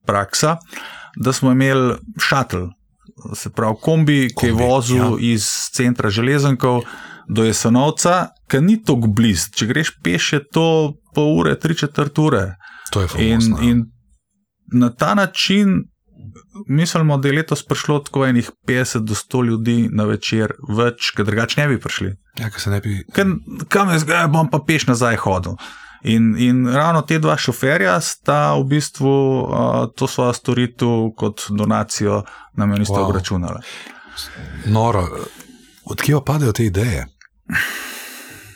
praksa, da smo imeli šatl, se pravi kombi, kombi ki je vozil ja. iz centra železenkov do Jesenovca, ki ni tako blizu. Če greš peš, je to pol ure, tri četrt ure. To je famozno. In, ja. in na ta način mislimo, da je letos prišlo tako enih 50 do 100 ljudi na večer, več, ker drugače ne bi prišli. Ja, ker se ne bi. Kam je zdaj, bom pa peš nazaj hodil. In, in ravno te dva šoferja sta v bistvu uh, to svojo storitev kot donacijo na ministrstvo wow. obračunali. Noro, odkje pa padejo te ideje?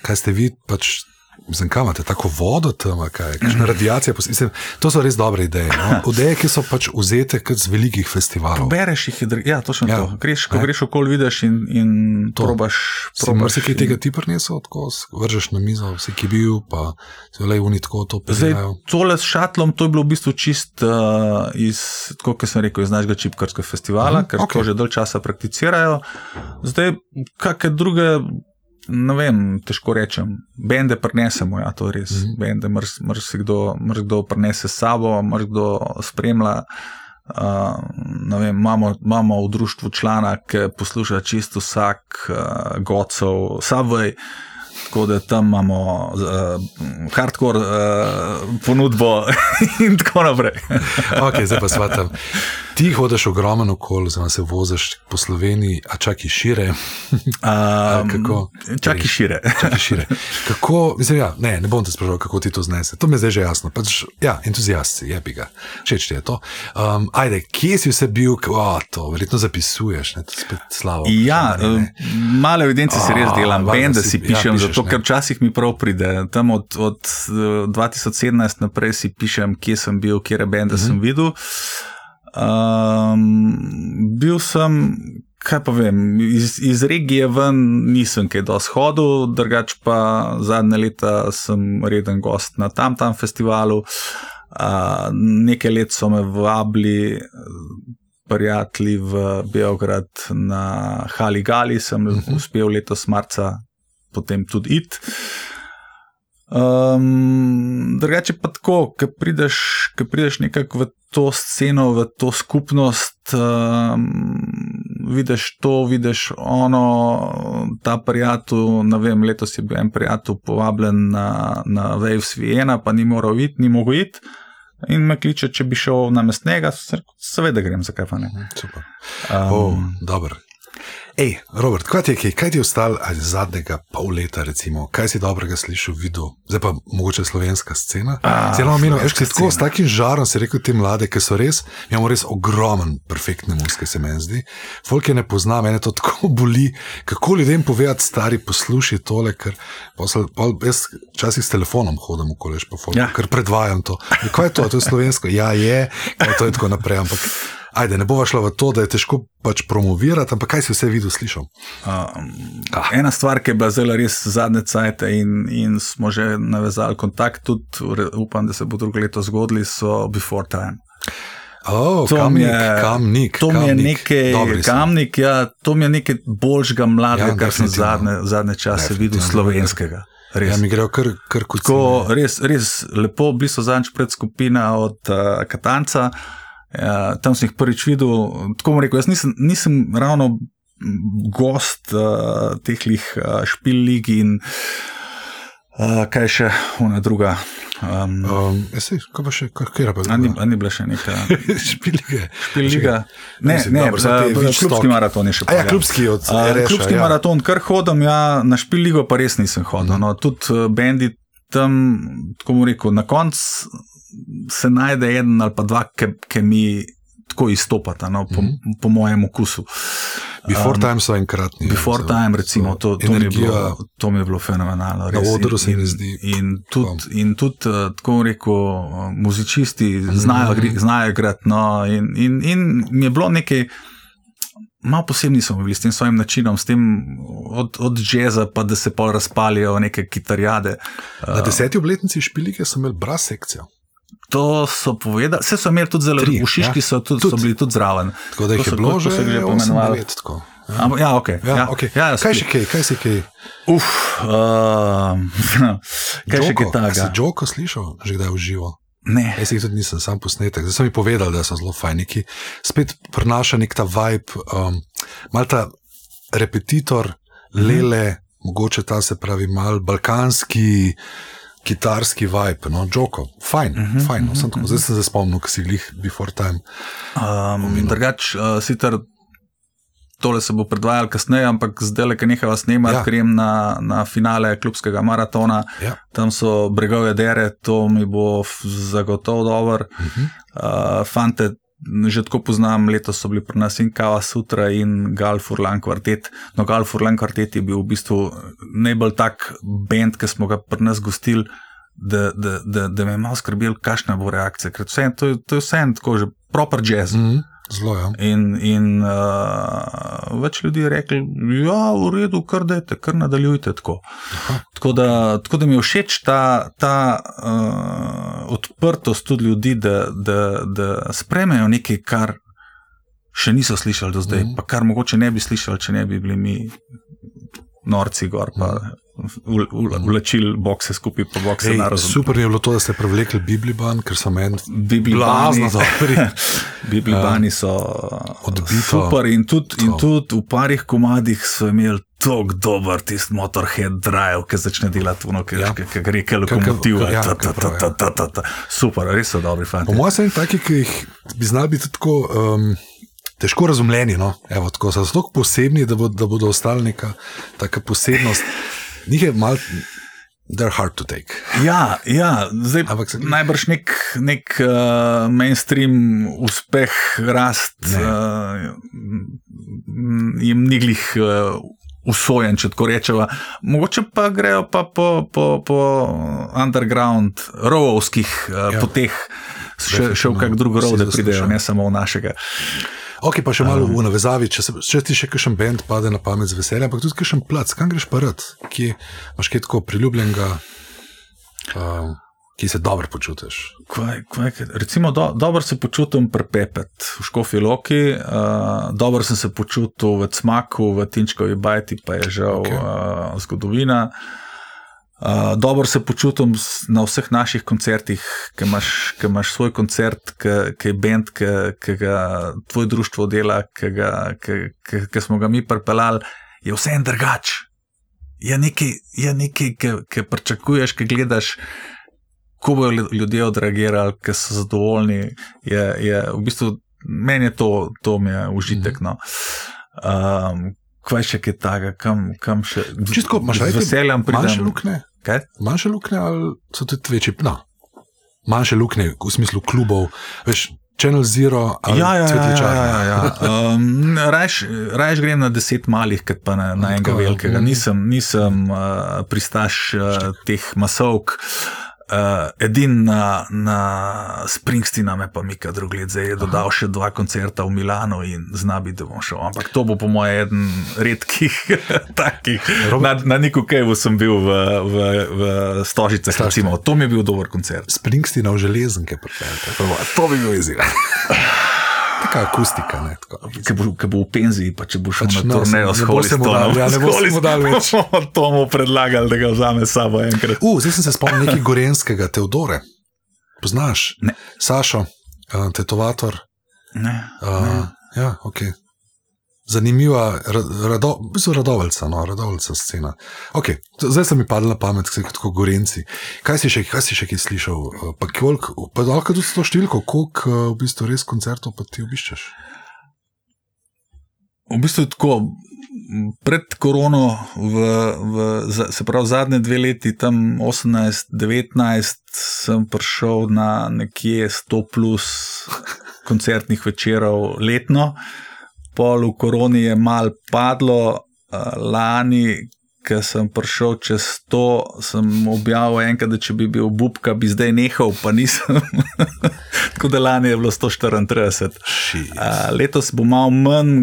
Kaj ste vi pač Mislim, kam imate tako vodo tam, kaj je mm. radiacija. Mislim, to so res dobre ideje. No? Ideje, ki so pač vzete z velikih festivalov. Bereš jih, ja, točno ja. to. Greš, ko ne? greš okoli, vidiš in, in to. probaš. probaš si kaj tega ti prinesel, tako vržeš na mizo, vsi ki bil, pa se le uni tako to priznajo. Tole s šatlom, to je bilo v bistvu čist uh, iz, kot sem rekel, iz našega čipkarskega festivala, mm, ker okay. to že dolg časa prakticirajo. Zdaj, kakšne druge ne vem, težko rečem. Bende prenesemo, ja, to je res. Mm -hmm. Bende, marsikdo mrs prenese s sabo, marsikdo spremlja. Uh, vem, imamo, imamo v društvu člana, ki posluša čisto vsak uh, gocov, subway. Tako da tam imamo uh, hardcore uh, ponudbo in tako naprej. ok, zdaj pa svatam. Ti hodiš ogromno okoli, zelo se voziš po Sloveniji, a čak i šire. um, čak i šire. čak i šire. Kako, mislim, ja, ne, ne bom te sprašal, kako ti to znese. To mi je zdaj že jasno. Pač, ja, entuzijast si, je bi ga. Všeč ti je to. Um, ajde, kje si vse bil, o, to verjetno zapisuješ, ne, to spet slavo. Ja, ne, ne. male evidence si res delam, vem, da si pišem, ja, pišeš, zato ker včasih mi prav pride. Tam od, od 2017 naprej si pišem, kje sem bil, kje je bend, da sem mhm. videl. Um, bil sem, kaj pa vem, iz, iz regije ven nisem kaj dosti hodil, drugač pa zadnje leta sem reden gost na tam tam festivalu. Uh, nekaj let so me vabili. Prijatelji v Beograd na Hali Gali, sem uh mhm. -huh. uspel letos marca potem tudi id. Um, drugače pa tako, ko prideš, prideš nekako v to sceno, v to skupnost, um, vidiš to, vidiš ono, ta prijatelj. Ne vem, letos je bil en prijatelj povabljen na, na Waves Vienna, pa ni moral iti, ni mogel iti. In me kliče, če bi šel na mestnega, seveda grem, zakaj pa ne. Super. Um, oh, dobro. Ej, Robert, kaj ti je, kaj ti je ostalo zadnjega pol leta, recimo? kaj si dobrega slišal, videl, zdaj pa mogoče slovenska scena? Zelo omenil, veš, kaj tako s takim žarom si rekel te mlade, ki so res, imamo res ogromen, perfektne muske, se meni zdi. Folk je ne pozna, mene to tako boli, kako ljudem povedati, stari, poslušaj tole, ker posl, pol, jaz včasih s telefonom hodim, kolež pa folk, ja. ker predvajam to. Kaj je to, to je slovensko? Ja, je, kaj to je tako naprej, ampak ajde, ne bova šla v to, da je težko pač promovirati, ampak kaj si vse videl, slišal? Um, ah. Ena stvar, ki je bila zelo res zadnje cajt in, in smo že navezali kontakt, tudi upam, da se bo drugo leto zgodili, so Before Time. Oh, to kamnik, je, kamnik, to kamnik, je nekaj, kamnik, ja, to je nekaj boljšega mladega, ja, kar sem zadnje, zadnje čase videl slovenskega. Res. Ja, mi grejo kar, kar kot. Res, res lepo, v bistvu zadnjič pred skupina od uh, Katanca. Ja, tam sem jih prvič videl. Tako bom rekel, jaz nisem, nisem ravno gost uh, teh uh, špil lig in uh, kaj še, ona druga. Um, Um, ja, sej, kaj pa še, kaj, kaj pa a, ni, a ni bila še neka špilige. liga? Ne, ne, za- Beach klubski maraton je še ja, pa, klubski od A, RŠ-a, Klubski ja. maraton, kar hodim, ja, na špiligo pa res nisem hodil. No, tudi eh, bendi tam, tako bom rekel, na koncu se najde en ali pa dva, ki mi tako izstopata, no, po, Mhm. po mojem okusu. Before time so enkratni. Before so- time, recimo, so to, to, mi energija, bilo, to mi je bilo fenomenalno. Res. odru se in, mi zdi In tudi, in tudi eh, tako rekel, eh, muzičisti znajo, Mhm. mm. znajo igrati. No, in, in, in mi je bilo nekaj. Malo posebni smo bili s tem svojim načinom, s tem od, od jazza, pa da se pol razpalijo neke kitarjade. Na deseti obletnici špilige so imeli bras sekcijo. To so povedali, vse so imeli tudi zelo, Tri, ušiški ja. so, tudi, Tudi. so bili tudi zraven. Tako da jih To je bilo že so že 8 poimenovali. let. tako. Ja. Ampak, ja, okay, Ja, ja, okay. ja, kaj še kaj, kaj si kaj? Uf, uh, kaj še kaj Joko, a Si takega? Joko slišal, že kdaj v živo? Ne, Jaz jih tudi nisem, sam posnetek. Zdaj so mi povedali, da so zelo fajni, ki spet prenaša nek ta vibe, um, mal ta repetitor, lele, mogoče ta se pravi mal balkanski. Kitarski vibe, no, Joko, fajn, uh -huh, fajn. No, sem tako, zdaj sem se spomnil, ko si glih before time. um, drugač, uh, sicer tole se bo predvajalo kasneje, ampak zdaj, ki nehava snemati, Ja. ja. grem na, na finale klubskega maratona. Ja. Tam so bregove dere, to mi bo zagotovo dobro. Uh -huh. Uh, fante, že tako poznam, letos so bili pri nas in Kava Sutra in Galfurlan kvartet. No, Galfurlan kvartet je bil v bistvu najbolj tak bend, ki smo ga pri nas gostili. Da, da, da, da me je malo skrbel, kakšna bo reakcija. Ker vse, to, je- to je vse tako, že proper jazz. Mm. Mm -hmm. Zelo, ja. In, in uh, več ljudi je reklo, da je v redu, kar dajte, kar nadaljujte tako. Tako da, tako da mi je všeč ta, ta uh, odprtost tudi ljudi, da, da, da spremejo nekaj, kar še niso slišali do zdaj, mm. pa kar mogoče ne bi slišali, če ne bi bili mi norci gor, pa vlačili bokse skupaj, pa bokse Ej, na razum. super je bilo to, da ste privlekli Bibliban, ker so meni Biblibani, blazno dobri. Biblibani so Odbito. super in tudi, tudi v parih komadih so imeli tako dober tisti motorhead drive, ki začne delati ono, ki Ja. ja. gre kot lokomotiva. ja, Ta, prav, ta, ta, ta, ta. Super, res so dobri fanti. Po mojem so eni taki, ki jih bi znali biti tako um, težko razumljeni. No? Evo, tako, so tako posebni, da, bo, da bodo ostali neka taka posebnost. Njih je mal, they're hard to take. Ja, ja zdaj, Ampak se- najbrž nek, nek uh, mainstream uspeh, rast Ne. uh, jim ni glih uh, usojen, če tako rečemo. Mogoče pa grejo pa po, po, po underground, rovovskih uh, Ja. poteh. Še, še v kak drug rov, da pridejo, ne samo v našega. Ok, pa še malo v navezavi, če, se, če ti še kakšen bend pade na pamet z veseljem, ampak tudi kakšen plac, kam greš pa rad, ki imaš kaj tako priljubljenega, um, ki se dobro počutiš. Kvaj, kaj- recimo, do, dobro se počutim pri Pepet v Škofi Loki, uh, dobro sem se počutil v Cmaku, v Tinčkovi Bajti, pa je žal Ok. okay. uh, zgodovina. Uh, dobro se počutim na vseh naših koncertih, ki imaš, ki imaš svoj koncert, ki je bend, ki, ga tvoj društvo dela, ki, ga, ki, ki, ki smo ga mi pripeljali, je vse en drugač. Je nekaj, je nekaj ki, ki pričakuješ, ki gledaš, ko bodo lju- ljudje odreagirali, ki so zadovoljni. Je, je, v bistvu, meni je to, to mi je užitek. No. Um, kaj še kaj takega, kam, kam še. Čisto, imaš z rajti veseljem Manjše pridem. luknje, Kaj? manjše luknje ali so tudi večji? No. Manjše luknje v smislu klubov, veš, Channel Zero ali Ja, ja, ja, Cvetličarna. ja, ja, ja. Um, rajš, rajš grem na deset malih, kot pa na, na enega ja. velikega. Nisem, nisem uh, pristaš uh, teh masovk. Uh, Edin na, na Springsteena me pa Mika drug let, zdaj je dodal še dva koncerta v Milano in znabi, da bom šel. Ampak to bo po mojem eden redkih takih. Robert- Na, na Niku Kevu sem bil v, v, v Stožicah, Stožicah. recimo. To mi je bil dober koncert. Springsteen v železnike pripeljete. To bi bil izziv. Taka akustika, ne? Tako. Ki bo, ki bo v penziji, pa če bo šel Pač ne, na turnejo se- s ne Holistonom. ja, ne boste mu dali več. To mu predlagali, da ga vzame s sabo enkrat. Uh, zdaj sem se spomnil nekaj gorenskega, Teodore. Poznaš? Ne. Sašo, uh, tetovator. Ne, Uh, ja, ok. Zanimiva, rado, v bistvu radoveljca, no, radoveljca scena. Okay, zdaj se mi padla na pamet, kot gorenci. Kaj si še, kaj si še kaj slišal? Eh, pa koliko, pa dolgo tudi to številko, koliko eh, v bistvu res koncertov pa ti obiščeš? V bistvu je tako. Pred korono, v, v, se pravi zadnje dve leti, tam 18-19, sem prišel na nekje 100 plus koncertnih večerov letno. Uh, pol v koroni je mal padlo, lani, ki sem prišel čez to, sem objavil enkrat, da če bi bil Bubka, bi zdaj nehal, pa nisem. Tako da lani je bilo 134. Letos bo malo manj,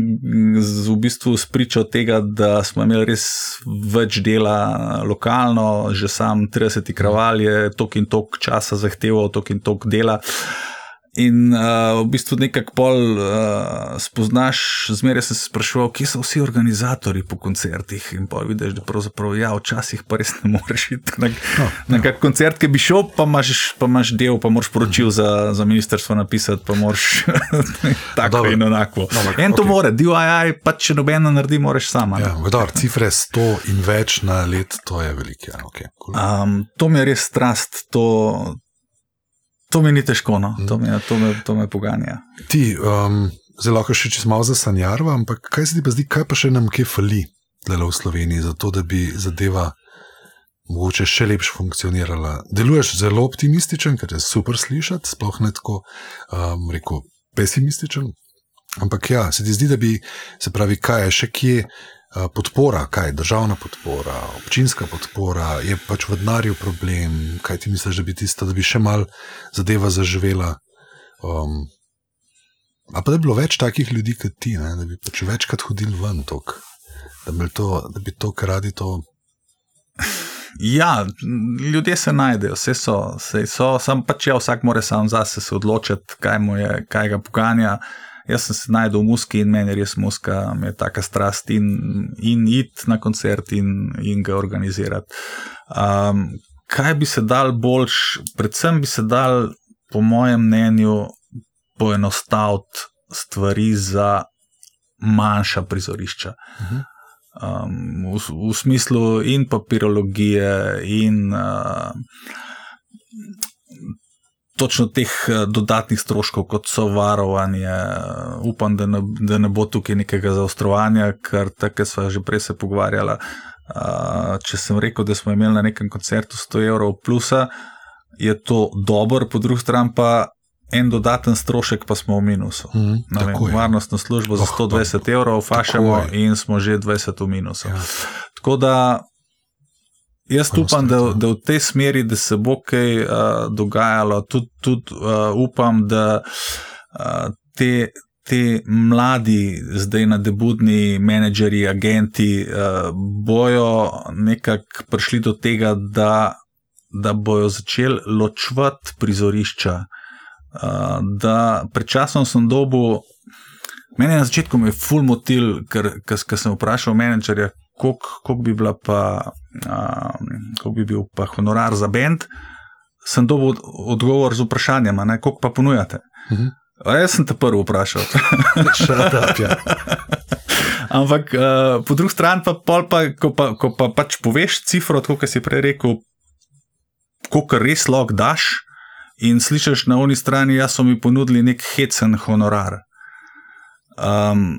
z, v bistvu spričo tega, da smo imeli res več dela lokalno, že sam 30 kraval je tok in tok časa zahteval, tok in tok dela. In uh, v bistvu nekako pol uh, spoznaš, zmeraj se sprašuješ, kje so vsi organizatori po koncertih. In pa vidiš, da pravzaprav ja, včasih pa res ne moreš iti na, no, na no. koncert, ki bi šel, pa imaš, pa imaš del, pa moraš poročil za, za ministrstvo napisati, pa moraš tako Dobre. in enako. En to okay. more, DIY, pa če nobeno naredi, moraš sama. Ja, vedar, cifre 100 in več na let, to je veliko. Ja, okay, cool. um, to mi je res strast. To, To mi ni težko, no. to, me, to, me, to me poganja. Ti, um, zelo lahko še čez malo zasanjarva, ampak kaj se ti pa zdi, kaj pa še nam kje fali v Sloveniji, zato da bi zadeva mogoče še lepše funkcionirala. Deluješ zelo optimističen, kar je super slišati, sploh ne tako, um, rekel, pesimističen. Ampak ja, se ti zdi, da bi se pravi, kaj je še kje. Eh, podpora, kaj državna podpora, občinska podpora, je pač v denarju problem, kaj ti misliš, da bi tisto, da bi še mal zadeva zaživela. Um, a pa da bi bilo več takih ljudi kot ti, ne? da bi pač večkrat hodili ven tok, da bi to, da bi to, kar radi to. Ja, ljudje se najdejo, vse so, vse so, sam pač ja, vsak mora sam zase se odločiti, kaj, je, kaj ga poganja. Jaz sem se znašel v muski in meni res muska, mi je taka strast in, in iti na koncert in, in ga organizirati. Um, kaj bi se dal boljš, predvsem bi se dal, po mojem mnenju, poenostaviti stvari za manjša prizorišča. Um, v, v smislu in papirologije, in uh, točno teh eh, dodatnih stroškov, kot so varovanje. Eh, upam, da ne, da ne bo tukaj nekega zaostrovanja, ker tako smo že prej se pogovarjali. Uh, če sem rekel, da smo imeli na nekem koncertu 100 evrov plusa, je to dobro, po drugi strani pa en dodaten strošek, pa smo v minusu. Mm, vem, varnostno službo za 120 oh, evrov, fašemo in smo že 20 v minusu. Ja. Tako da Jaz upam, da, da v tej smeri, da se bo kaj uh, dogajalo, tudi tud, uh, upam, da uh, te, te mladi, zdaj nadebudni menedžerji, agenti, uh, bojo nekako prišli do tega, da, da bojo začeli ločvati prizorišča. Uh, da predčasno sem dobil, meni na začetku je full motil, ker, ker, ker sem vprašal menedžerja, koliko bi, um, bi bil pa honorar za bend, sem dobil odgovor z vprašanjem, koliko pa ponujate. Uh mhm. -huh. Jaz sem te prvi vprašal. up, ja. Ampak uh, po drugi strani, pa, pa, ko, pa, ko pa pač poveš cifro, kot si prej rekel, koliko res lahko daš, in slišiš na oni strani, da so mi ponudili nek hecen honorar. Um,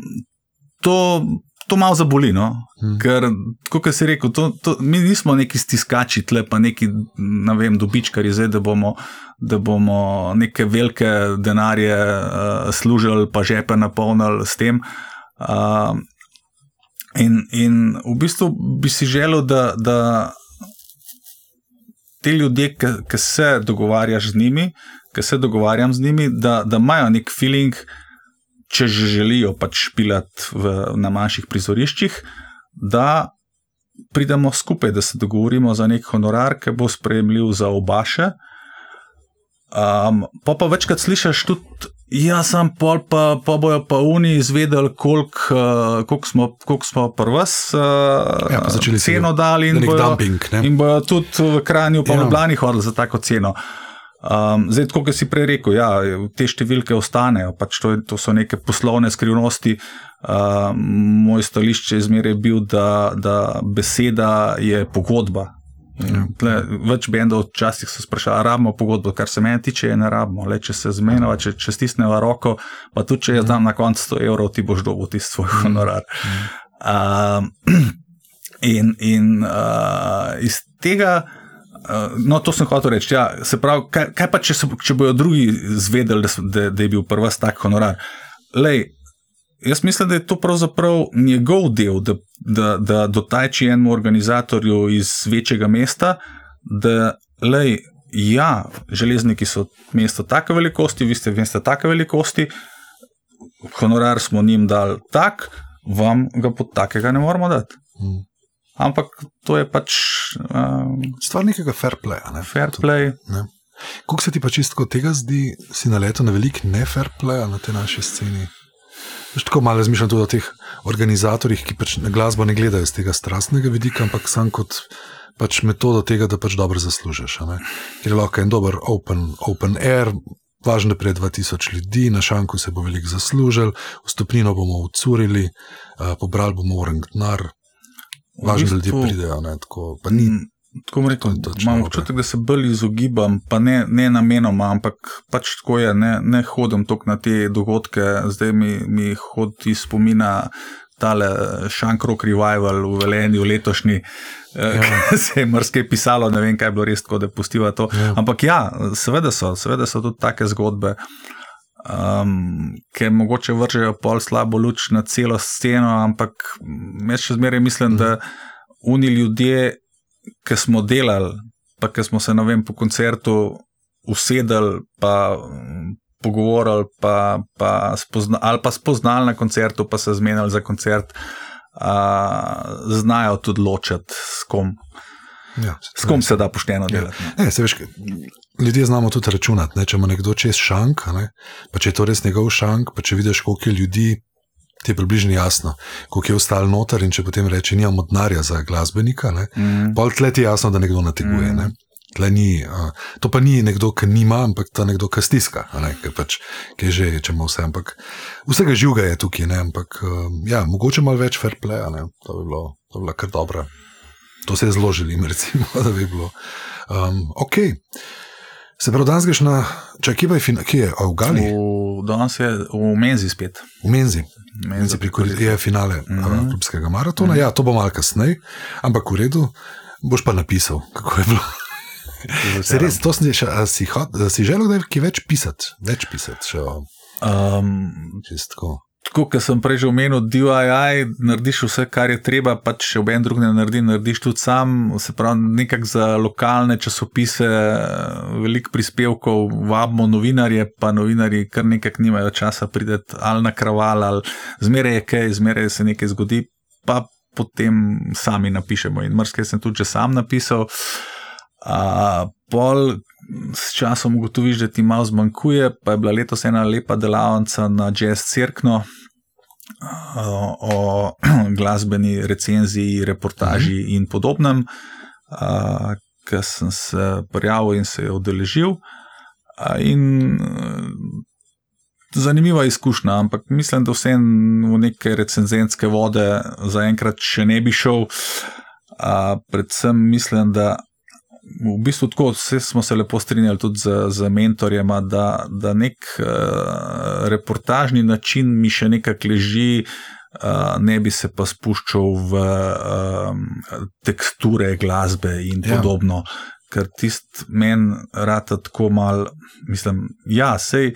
to to malo zaboli. No? Hmm. Ker, kot si rekel, to, to, mi nismo neki stiskači, tle pa neki ne vem, dobičkari, zdaj, da, bomo, da bomo neke velike denarje uh, služili, pa žepe napolnili s tem. Uh, in, in v bistvu bi si želel, da, da te ljudje, ki se dogovarjaš z njimi, ki se dogovarjam z njimi, da, da imajo nek feeling če že želijo pač špilati na manjših prizoriščih, da pridemo skupaj, da se dogovorimo za nek honorar, ki bo sprejemljiv za obaše. Um, pa pa večkrat slišiš tudi, ja, sem pol, pa, pa bojo pa oni izvedeli, koliko uh, kolik smo, kolik smo prvs uh, ja, ceno dali in bojo, dumping, in bojo tudi v Kranju, pa ja. v Ljubljani hodili za tako ceno. Um, zdaj, kot si prej rekel, ja, te številke ostanejo, pač to, to so neke poslovne skrivnosti. Um, moj stališče je zmeraj bil, da, da beseda je pogodba. Ja. Tle, več bendov včasih so sprašali, rabimo pogodbo, kar se meni tiče, je ne rabimo. Le, če se zmenjava, če, če stisneva roko, pa tudi če je tam na koncu 100 evrov, ti boš dobil tisti svoj honorar. Um, in in uh, iz tega. Uh, no, to sem hotel reči. Ja, se pravi, kaj, kaj pa, če, se, če bojo drugi zvedeli, da, da, da je bil prvi tak honorar? Lej, jaz mislim, da je to pravzaprav njegov del, da, da, da dotajči enemu organizatorju iz večjega mesta, da lej, ja, železniki so mesto take velikosti, vi ste mesto take velikosti, honorar smo njim dali tak, vam ga pod takega ne moramo dati. Hmm. Ampak to je pač. Um, Stvar nekega fair playa. Ne? Fair play. Kako se ti pa čisto tega zdi, si na leto na velik ne fair play na tej naši sceni? Veš, tako malo razmišljam tudi o teh organizatorjih, ki pač glasbo ne gledajo z tega strastnega vidika, ampak sam kot pač metodo tega, da pač dobro zaslužiš. Ker je lahko en dober open, open air. Važno je, da je 2000 ljudi, na šanku se bo veliko zaslužil, vstopnino bomo ucurili, uh, pobrali bomo orang denar, Važno, da ljudje pridejo. Ne, tako, ni, mm, tako rekel, imam občutek, da se bolj izogibam, pa ne, ne namenoma, ampak pač tako je, ne, ne hodim toliko na te dogodke, zdaj mi, mi hodi spomina. Tale Šankrok revival v Velenju, letošnji, eh, ja. se je mrske pisalo, ne vem, kaj je bilo res, tako da pustiva to. Ja. Ampak ja, seveda so, seveda so tudi take zgodbe. Uh, um, ker mogoče vržejo pol slabo luč na celo sceno, ampak jaz še zmeraj mislim, da oni ljudje, ki smo delali, pa ki smo se vem, po koncertu usedeli, pa pogovorili, pa, pa spozna, ali pa spoznali na koncertu, pa se zmenili za koncert, uh, znajo tudi ločiti s kom. Ja, s kom se da pošteno ja. delati? Ja. Ne, se veš, ljudje znamo tudi računati. Ne? Če ima nekdo čez šank, ne? pa če je to res njegov šank, pa če vidiš, koliko je ljudi, ti je približno jasno, koliko je ostal noter. In če potem reče, nimamo denarja za glasbenika, mm. pa tle ti je jasno, da nekdo nateguje. Mm. Ne? Ni, uh, to pa ni nekdo, ki nima, ampak ta nekdo, ki stiska, ki pač, je že, če ima vse. Ampak vsega živega je tukaj, ne? ampak uh, ja, mogoče malo več fair play, to bi bilo, to bi bilo kar dobro. To se je zelo želim, recimo, da bi bilo. Um, ok. Se pravi, danes greš na, če kje je, kje je, v Gali? Danes je v Menzi spet. V Menzi. Menzi je finale mm -hmm. klubskega maratona. Mm -hmm. Ja, to bo malo kasneje, ampak v redu, boš pa napisal, kako je bilo. Se res, to sem že, si, si želel, da je več pisati, več pisati. Še, um, Čistko. Tako kot sem prej omenil, DIY, narediš vse, kar je treba, pa če ob en drug ne naredi, narediš tudi sam. Se pravi, nekako za lokalne časopise, veliko prispevkov, vabimo novinarje, pa novinarji kar nekako nimajo časa priti ali na kraval, ali zmeraj je kaj, zmeraj se nekaj zgodi, pa potem sami napišemo. In mrske sem tudi sam napisal. A, pol, s časom ugotoviš, da ti malo zmanjkuje, pa je bila letos ena lepa delavnica na Jazz Cirkno o, o glasbeni recenziji, reportaži mm -hmm. in podobnem, ki sem se prijavil in se je odeležil. In zanimiva izkušnja, ampak mislim, da vse v neke recenzentske vode zaenkrat še ne bi šel. A, predvsem mislim, da v bistvu tako, vse smo se lepo strinjali tudi z, z mentorjem, da, da nek uh, reportažni način mi še nekako leži, uh, ne bi se pa spuščal v uh, teksture glasbe in ja. podobno. Ker tisti meni rata tako mal, mislim, ja, sej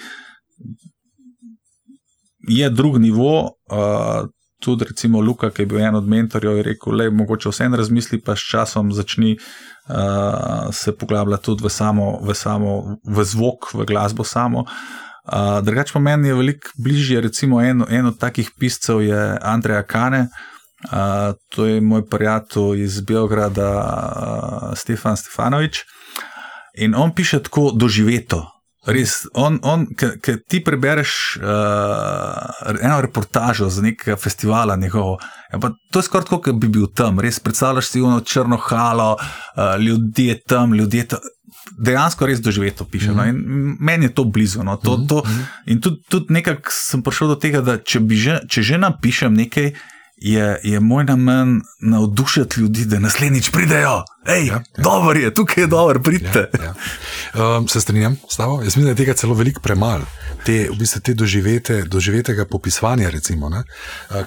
je drug nivo. Uh, Tudi, recimo, Luka, ki je bil en od mentorjev, je rekel: Le, mogoče vse en razmisli, pa s časom začni uh, se poglablja tudi v samo, v samo, v zvok, v glasbo samo. Uh, Drugač pa meni je veliko bližje, recimo en, en od takih piscev je Andreja Kane, uh, to je moj prijatelj iz Beograda, uh, Stefan Stefanovič. In on piše tako doživeto. Res, on, on ki ti prebereš uh, eno reportažo za nekega festivala, njegovo, ja, to je skoraj kot bi bil tam, res predstavljaš si ono črno halo, uh, ljudje tam, ljudje tam. Dejansko res doživeto piše. No, meni je to blizu. No, to, to, in tudi, tudi nekako sem prišel do tega, da če, že, če že napišem nekaj, je, je moj namen navdušiti ljudi, da naslednjič pridejo. Ej, ja, ja. dobro je, tukaj je dobro, pridite. Ja, ja. um, se strinjam s tabo. Jaz mislim, da je tega celo veliko premalo, te, v bistvu, te doživete, doživetega popisovanja. Recimo, uh,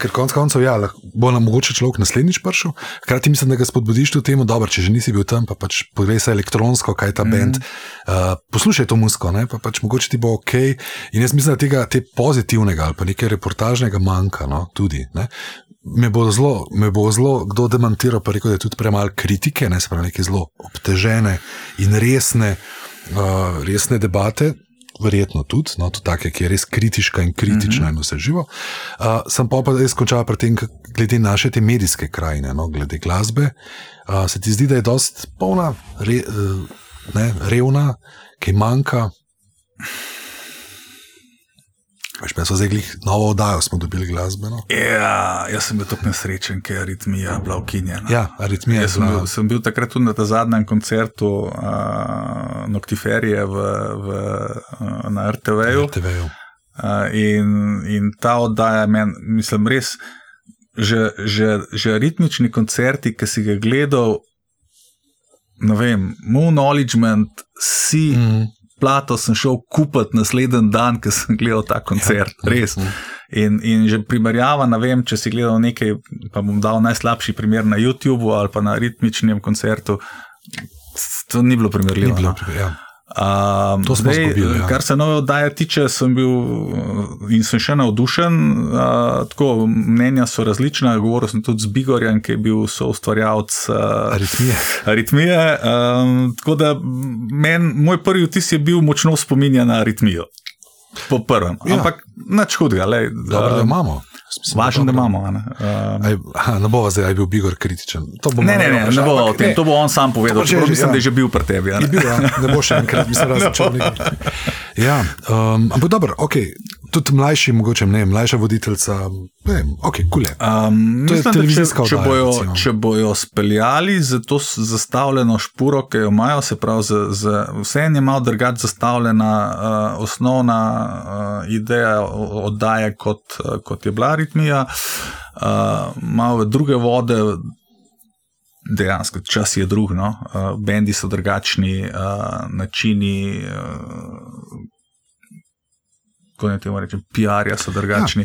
ker konec koncev ja, bo nam mogoče človek naslednjič prišel. Hkrati mislim, da ga spodbudiš v tem, da če že nisi bil tam, pa pač poglej se elektronsko, kaj ta mm. bend. Uh, poslušaj to musko, ne, pa pač mogoče ti bo ok. In jaz mislim, da tega te pozitivnega ali pa nekaj reportažnega manjka no, tudi. Ne me bo zelo, me bo zelo kdo demantiral, pa rekel, da je tudi premalo kritike, ne spravi neke zelo obtežene in resne, uh, resne debate. Verjetno tudi, no, tudi take, ki je res kritična in kritična mm -hmm. in vse živo. Uh, sem pa pa res končal pri tem, glede naše te medijske krajine, no, glede glasbe. Uh, se ti zdi, da je dost polna, re, uh, ne, revna, ki manjka. Veš, pa so zdaj glih novo oddajo, smo dobili glasbeno. Ja, jaz sem bil tako nesrečen, ker je aritmija bila ukinjena. Ja, aritmija. Jaz sem bil, sem bil takrat tudi na ta zadnjem koncertu uh, Noctiferije v, v, uh, na RTV-ju. RTV uh, in, in ta oddaja, men, mislim, res, že, že, že aritmični koncerti, ki si ga gledal, ne vem, Moon Knowledge, si. Mm plato sem šel kupiti naslednji dan, ker sem gledal ta koncert, ja. res. In, in že primerjava, ne vem, če si gledal nekaj, pa bom dal najslabši primer na YouTubu ali pa na ritmičnem koncertu. To ni bilo primerljivo. Ni bilo, no. ja. Um, to smo zgubili. Ja. Kar se nove oddaje tiče, sem bil uh, in sem še navdušen. Uh, tako, mnenja so različna. Govoril sem tudi z Bigorjem, ki je bil soustvarjalec uh, aritmije. aritmije. Um, tako da men, moj prvi vtis je bil močno spominjan na aritmijo. Po prvem. Ja. Ampak nič hudega. Dobro, da imamo. Važno, da imamo. Ne, um, ne bo zdaj, da je bil Bigor kritičen. Ne, ne, ne, ne bo o tem. To bo on sam povedal. Če, mislim, ja. da je že bil pri tebi. Ja. Bil, ja. Ne bo še enkrat, mislim, različen. No. Ja, um, ampak dobro, ok tudi mlajši, mogoče ne, mlajša voditeljica. Ne, okay, cool um, to mislim, je oddaja. Če bojo, če bojo speljali za to zastavljeno špuro, ki jo imajo, se pravi, za, za vse je malo drugače zastavljena uh, osnovna uh, ideja oddaje, kot, uh, kot je bila ritmija, uh, malo druge vode. Dejansko, čas je drug, no? uh, bendi so drugačni, uh, načini, uh, kako ne temu rečem, PR-ja so drugačni.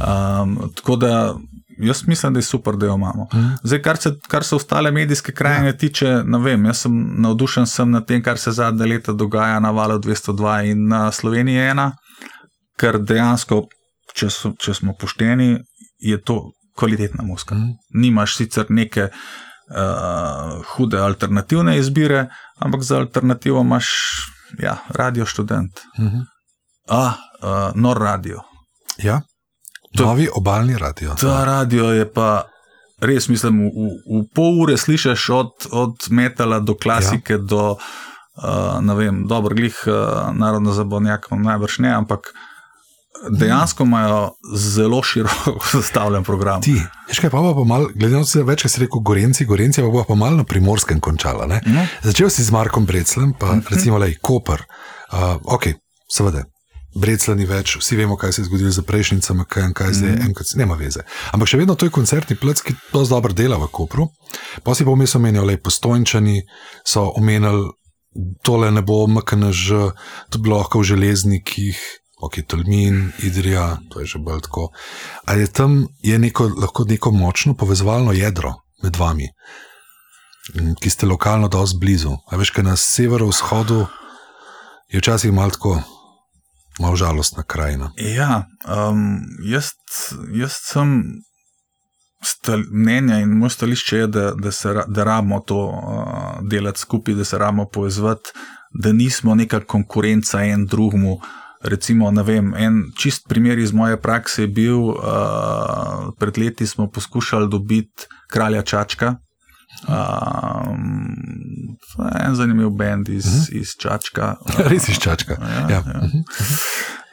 Ja. Um, tako da jaz mislim, da je super, da jo imamo. Mhm. Zdaj, kar se, kar se ostale medijske krajine ja. tiče, ne vem, jaz sem navdušen sem nad tem, kar se zadnje leta dogaja na valu 202 in na Sloveniji ena, ker dejansko, če, so, če smo pošteni, je to kvalitetna muska. Mm. Nimaš sicer neke. Uh, hude alternativne izbire, ampak za alternativo imaš ja, radio študent. Uh mhm. Ah, uh, nor radio. Ja, novi obaljni radio. Ta radio je pa res, mislim, v, v pol ure slišiš od, od metala do klasike, ja. do uh, ne vem, dobro, glih uh, narodno zabavnjak, najbrž ne, ampak. Dejansko imajo zelo široko zastavljen program. Ti, veš kaj, pa pa malo, glede na to, več si rekel, Gorenci, Gorenci, pa pa malo na primorskem končala. No. Začel si z Markom Breclem, pa mhm. -huh. recimo le Koper. Uh, ok, seveda, Brecla ni več, vsi vemo, kaj se je zgodilo z prejšnjicami, kaj je kaj zdaj, mm. enkrat, nema veze. Ampak še vedno to je koncertni plec, ki to zelo dobro dela v Kopru. Pa si pa vmes omenjal, le postojnčani so omenjali, tole ne bo MKNŽ, to bi lahko v železnikih, ok, Tolmin, Idrija, to je že bolj tako. Ali je tam je neko, lahko neko močno povezovalno jedro med vami, ki ste lokalno dosti blizu? A veš, kaj na severovzhodu je včasih malo tako malo žalostna krajina. Ja, um, jaz, jaz sem mnenja in moj stališče je, da, da, se, da rabimo to uh, delati skupaj, da se rabimo povezati, da nismo neka konkurenca en drugmu. Recimo, vem, en čist primer iz moje prakse je bil, uh, pred leti smo poskušali dobiti kralja Čačka, um, en zanimiv bend iz, uh Mhm. -huh. iz Čačka. Res iz Čačka. Ja, Ja. ja.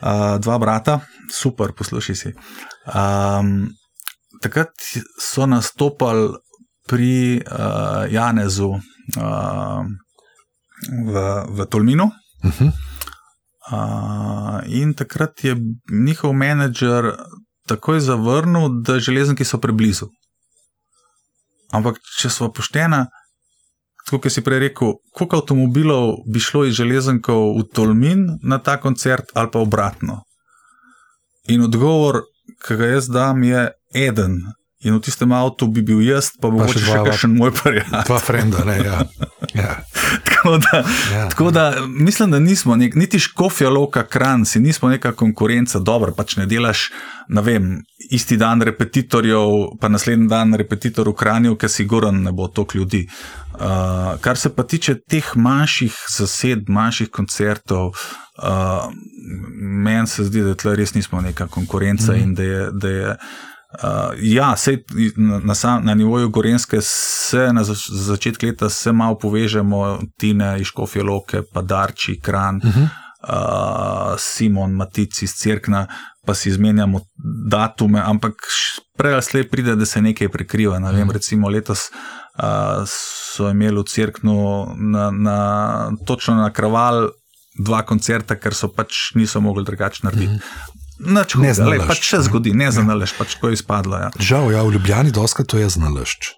Uh, dva brata, super, poslušaj si. Um, takrat so nastopali pri uh, Janezu uh, v, v Tolminu. Mhm. Uh, in takrat je njihov menedžer takoj zavrnil, da železniki so preblizu. Ampak, če smo poštena, tako kot si prej rekel, koliko avtomobilov bi šlo iz železnikov v Tolmin na ta koncert, ali pa obratno. In odgovor, ki ga jaz dam, je eden. In v tistem avtu bi bil jaz, pa mogoče še še dva kakšen moj prijatelj. Dva frenda, ne. Ja. Ja. Tako da, Ja. tako da mislim, da nismo, nek, niti škofja loka kran, si nismo neka konkurenca, dobro, pač ne delaš, ne vem, isti dan repetitorjev, pa naslednji dan repetitor v Kranju, ker si goran ne bo toliko ljudi. Uh, kar se pa tiče teh manjših zased, manjših koncertov, uh, meni se zdi, da tle res nismo neka konkurenca mm. in da je. Da je Uh, ja, sej, na, na, sam, na nivoju Gorenske se na zač začetku leta se malo povežemo, Tine iz Škofje Loke, pa Darči, Kran, uh -huh. uh, Simon, Matic iz Cerkna, pa si izmenjamo datume, ampak prej ali slej pride, da se nekaj prekriva. Ne vem, recimo letos uh, so imeli v Cerknu na, na, točno na kraval dva koncerta, ker so pač niso mogli drugače narediti. Uh -huh. Nač, Ne znalež. nalašč. Pač se zgodi, ne za nalaž, pač ko je izpadlo. Ja. Žal, ja, v Ljubljani doska to je znalašč.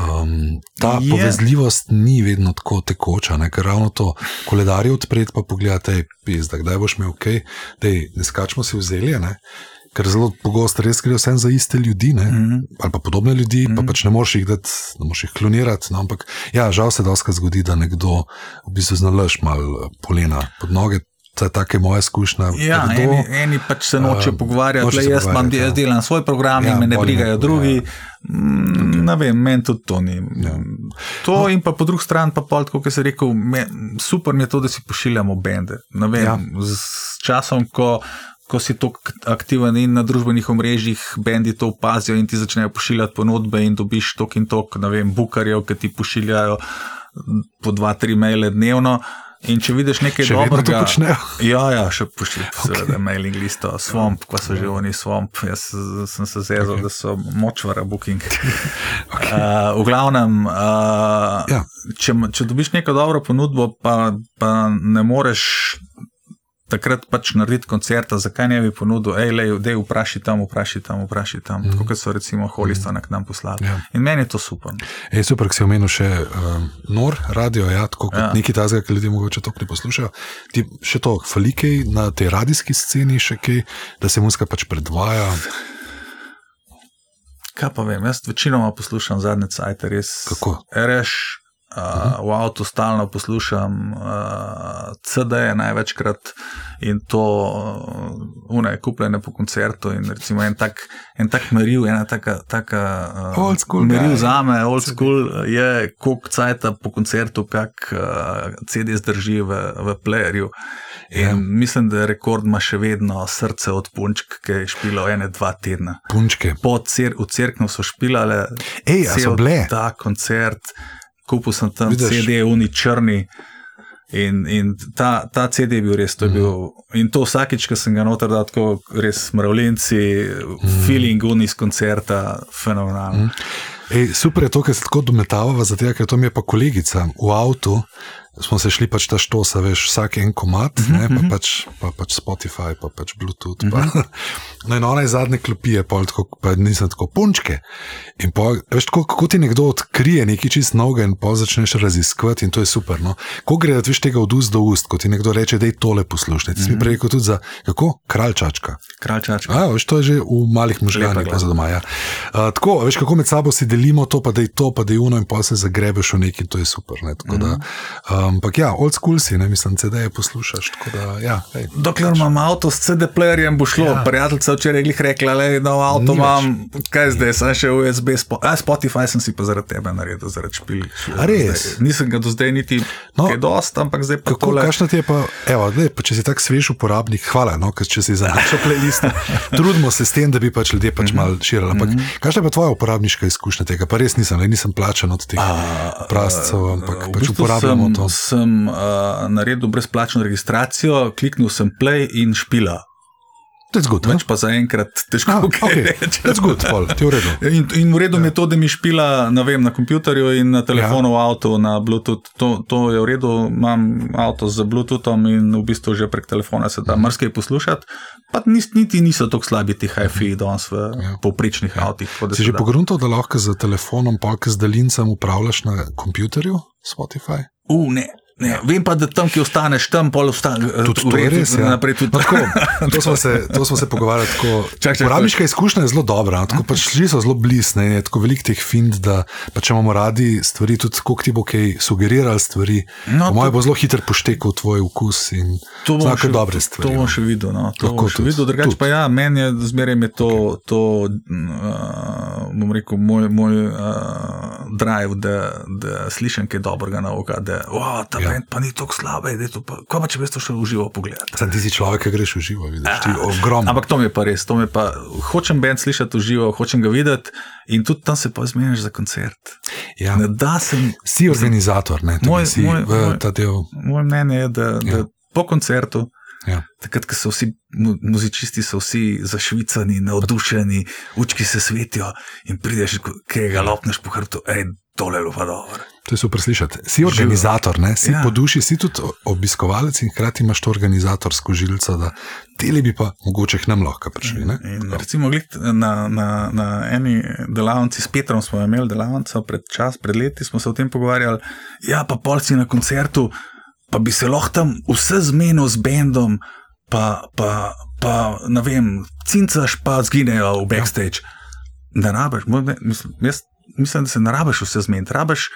Um, ta Je. povezljivost ni vedno tako tekoča, ne? ker ravno to koledarje odpreti, pa pogledaj, pizda, kdaj boš imel ok, dej, ne skačemo si vzeli, ne? ker zelo pogosto res gre vse za iste ljudi, ne? Mhm. ali pa podobne ljudi, pa pač ne moreš jih dati, ne moreš jih klonirati. No? Ampak ja, žal se doska zgodi, da nekdo v bistvu znalaš malo polena pod noge. To je take moje izkušnje. Ja, Nekdo- eni, eni pač se noče um, pogovarjati, noče jaz, imam, pogovarjati, jaz ja. delam svoj program Ja, in me ne brigajo ne, drugi. ja. Mm, Ne vem, meni tudi to ni. Ja. To in pa po drugi strani, pa pol, kot si rekel, me, super mi je to, da si pošiljamo bende. Ne Vem, Ja. ja. Z časom, ko, ko si tako aktiven in na družbenih omrežjih, bendi to opazijo in ti začnejo pošiljati ponudbe in dobiš tok in tok, ne vem, bukarjev, ki ti pošiljajo po dva, tri maile dnevno. In če vidiš nekaj Še dobrega, počnejo? Ja, ja, še pošiljajo, seveda, okay. mailing listo, swamp, ko so že oni swamp. Jaz sem se zezal, okay. da so močvara booking. okay. uh, v glavnem, uh, Ja. če, če dobiš neko dobro ponudbo, pa, pa ne moreš takrat pač narediti koncerta, zakaj ne bi ponudil, hej, lej, dej, vpraši tam, vpraši tam, vpraši tam, mm. tako kot so recimo Holistone k nam poslali. Ja. In meni je to super. Ej, super, ki si omenil še um, nor radio, ja, tako kot Ja. neki tazga, ki ljudje mogoče to ne poslušajo. Ti še to, falike na tej radijski sceni, še kaj, da se muska pač predvaja. Kaj pa vem, jaz večinoma poslušam zadnje cajte, res. Kako? Reš, uh, v avtu stalno poslušam uh, CD-je največkrat in to uh, une, kupljene po koncertu. In recimo en tak, en tak meril, ena taka, taka uh, Old school meril guy. za me, old school je, koliko cajta po koncertu, kak uh, CD zdrži v, v playerju. In Ja. mislim, da rekord ima še vedno srce od punčk, ki je špilo ene dva tedna Punčke. po cer v cerkvu so špilale. Ej, so bile? Ta koncert, kupil sem tam Vidiš? CD, uni črni. In, in ta, ta CD je bil res, to je bil. In to vsakič, ko sem ga noter dal, tako res mravljinci, mm. feeling uni iz koncerta, fenomenalno. Mm. Ej, super je to, ker se tako dometavava, zato ker to mi je pa kolegica v avtu. Smo se šli pač ta štosa, veš, vsak en komat, Mhm, ne, pa, pač, pa pač Spotify, pa pač Bluetooth. Pa. No, in ona je zadnje klopije, pol tako, pa nisem tako punčke. In pa, veš, tako, kako ti nekdo odkrije nekaj čist novega in pa začneš raziskovati, in to je super. No. Ko gre, veš tega od ust do ust, ko ti nekdo reče, da je tole poslušaj. Ti si mi Mhm. prej rekel tudi za, kako, kralčačka. Kralčačka. A, veš, to je že v malih možganjih, pa za doma. Ja. Uh, tako, veš, kako med sabo si delimo to, pa da je to, pa da je uno, in pa se zagrebeš v neki, to je super. Ne, tako, mm -hmm. da, Ampak ja, old school si, ne mislim, CD-je poslušaš. Da, ja, hej, Dokler imam avto s CD-playerjem, bo šlo. Ja. Prijateljica včeraj je rekla, da je nov avto, imam, kaj zdaj, sem še USB, spo A, Spotify sem si pa zaradi tebe naredil, zaradi špil. Res? Zdaj. Nisem ga do zdaj niti no, kaj dost, ampak zdaj pa kako. Kakšno ti je pa, evo, dej, pa če si tak svež uporabnik, hvala, no, če si za našo playlist. Trudimo se s tem, da bi pač ljudje pač mm -hmm. mal širili. Ampak mm -hmm. kakšna je pa tvoja uporabniška izkušnja tega? Pa res nisem, le, nisem plačen od teh prastcev, ampak pač uporabljamo sem, to. Sem uh, naredil brezplačno registracijo, kliknil sem play in špila. Good. Več pa zaenkrat težko ah, okay. reči. In, in v redu ja. je to, da mi špila vem, na kompjuterju in na telefonu ja. v avtu na Bluetooth. To, to je v redu, imam avto z Bluetoothom in v bistvu že prek telefona se da marsikaj poslušati. Pa niti niso tako slabi ti hi-fi danes v ja. povprečnih ja. avtih. Si že pogruntal, da lahko z telefonom, pa z daljincem upravljaš na kompjuterju Spotify? U, ne. Ne, ja. Vem pa, da tam, ki ostaneš, tam pol ostaneš. Tudi to je res. Ja. Naprej, tudi. No, tako, to, smo se, to smo se pogovarjali. Uporabniška izkušnja je zelo dobra. No, pač šli so zelo blizu, je tako velik teh find, da pa če imamo radi stvari, tudi kako ti bo kaj sugerirali stvari. No, Moje bo zelo hitro poštekal tvoj okus in tako dobre stvari. To bom no. še videl. No. To bom še videl. Drugač pa ja, meni je zmeraj to, to uh, bom rekel, moj, moj uh, drive, da, da slišim kaj dobrega na oko. Wow, ja. pa ni tako slabe, da je to. Kaj pa če bi to šel v živo pogledati? Sam ti si človek, ki greš v živo, vidiš ti ogromno. Ampak to mi je pa res, to mi pa hočem bend slišati v živo, hočem ga videti in tudi tam se pa zmeniš za koncert. Ja. Sem, si organizator, ne? Moj, si moj, moj, moj mnenje je, da, ja. da po koncertu. Ja. Takrat, ko so vsi muzičisti, so vsi zašvicani, navdušeni, učki se svetijo in prideš, kaj ga lopneš po hrbtu, hej, tole je pa dobro. To je super slišati. Si organizator, ne? si ja. po duši, si tudi obiskovalec in hkrati imaš to organizatorsko žilico, da tele bi pa mogoče k nam lahko prišli. In, in recimo, na, na, na eni delavnici s Petrom smo imeli delavnico pred čas, pred leti smo se o tem pogovarjali. Ja, pa polci na koncertu, pa bi se lahko tam vse zmenil z bendom, pa, pa, pa ne vem, cincaš pa zginejo v backstage. Ja. Ne rabiš, mislim, jaz mislim, da se ne rabiš vse zmeniti, rabiš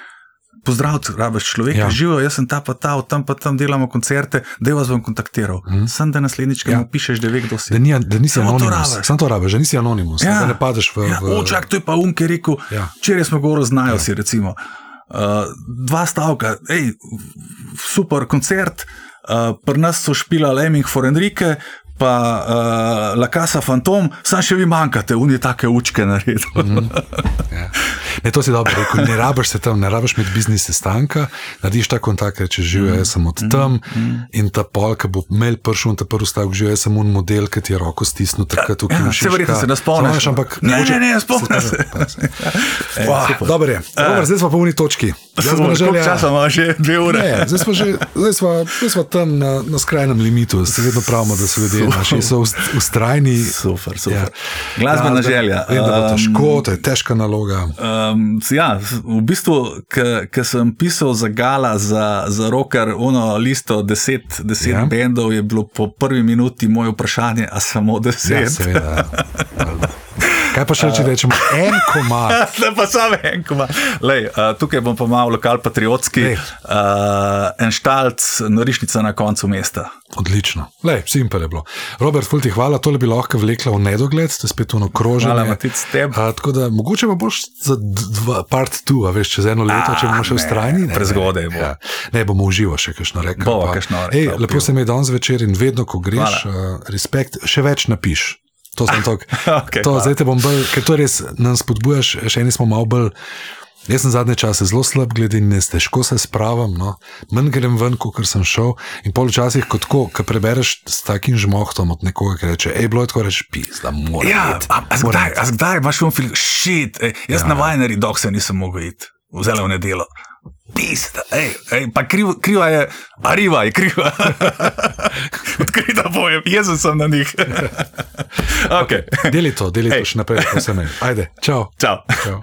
pozdraviti, rabiš človeka, ja. živijo, jaz sem ta pa ta, tam pa tam delamo koncerte, da je vas bom kontaktiral. Mm. Sem da naslednjič, ki ja. mu pišeš, da ve, kdo si. Da, ni, da nisi anonimus. Sam to rabiš, da nisi anonimus, ja. da ne padeš v. Ja. v... Očak, to je pa um, ki je rekel, ja. včeraj smo govorili, znajo ja. si recimo. Uh, dva stavka, ej, super koncert, uh, pri nas so špila Lemming for Enrique, pa uh, La Casa Phantom, sam še vi manjkate, unije take učke naredili. Mm -hmm. ja. Ne, to si dobro rekel, ne rabiš se tam, ne rabiš med biznise stanka, narediš ta kontakt, če živijo, mm -hmm. jaz sem od tam mm -hmm. in ta polka bo mail prišel in ta prvi stavek, živijo, jaz sem un model, ki ti je roko stisnil, takrat tukaj ja, še verjetno se ne spomniš. Ampak, ne, ne, ne, ne spomniš se. Dobro je, zdaj smo pa v uni točki. Zdaj smo že časa, imamo že dve ure. Ne, zdaj, smo že, zdaj, smo, zdaj smo tam na, na skrajnem limitu, se vedno pravimo, da so ljudje naši so ustrajni. Super, super. Ja. Glasbena ja, želja. Vem, da je težko, to je težka naloga. Um, ja, v bistvu, ker sem pisal za Gala, za, za roker, ono listo, deset, deset ja. bendov, je bilo po prvi minuti moje vprašanje, a samo deset. Ja, seveda. Kaj pa še reči, da rečemo en komad? Ne, pa samo en komad. Lej, uh, tukaj bom pa malo lokal patriotski. Uh, en štalc, norišnica na koncu mesta. Odlično. Lej, simpel je bilo. Robert, fulti hvala, tole bi lahko vlekla v nedogled, to je spet ono kroženje. Hvala, Matic, tebi. Uh, tako da mogoče pa boš za dva, part two, a veš, čez eno leto, a, če bomo še v strani. Prezgodaj bo. Ja. Ne, bomo uživo še kakšno rekel. Bo, kakšno rekel. Lepo se mi je danes večer in vedno, ko greš, uh, respekt, še več napiš. To sem tok. okay, to, zdaj te bom bolj, ker to res nam spodbujaš, še eni smo malo bolj. Jaz sem zadnje čase zelo slab, glede na to, težko se spravim, no. manj grem ven, kot sem šel. In pol včasih, kot ko prebereš s takim žmohtom od nekoga, ki reče: hej, bilo je tako reči, pis, da moraš. Ja, a, a, zdaj, a zdaj imaš filmu, šit, jaz ja. na vajneri dok se nisem mogel iti, vzelo v nedelo. Pista, ej, ej, pa kriv, kriva je, ariva je kriva. Odkrita bojem, jaz sem na njih. okay. Deli to, deli to še naprej, pa se ne. Ajde, čau. Čau. čau.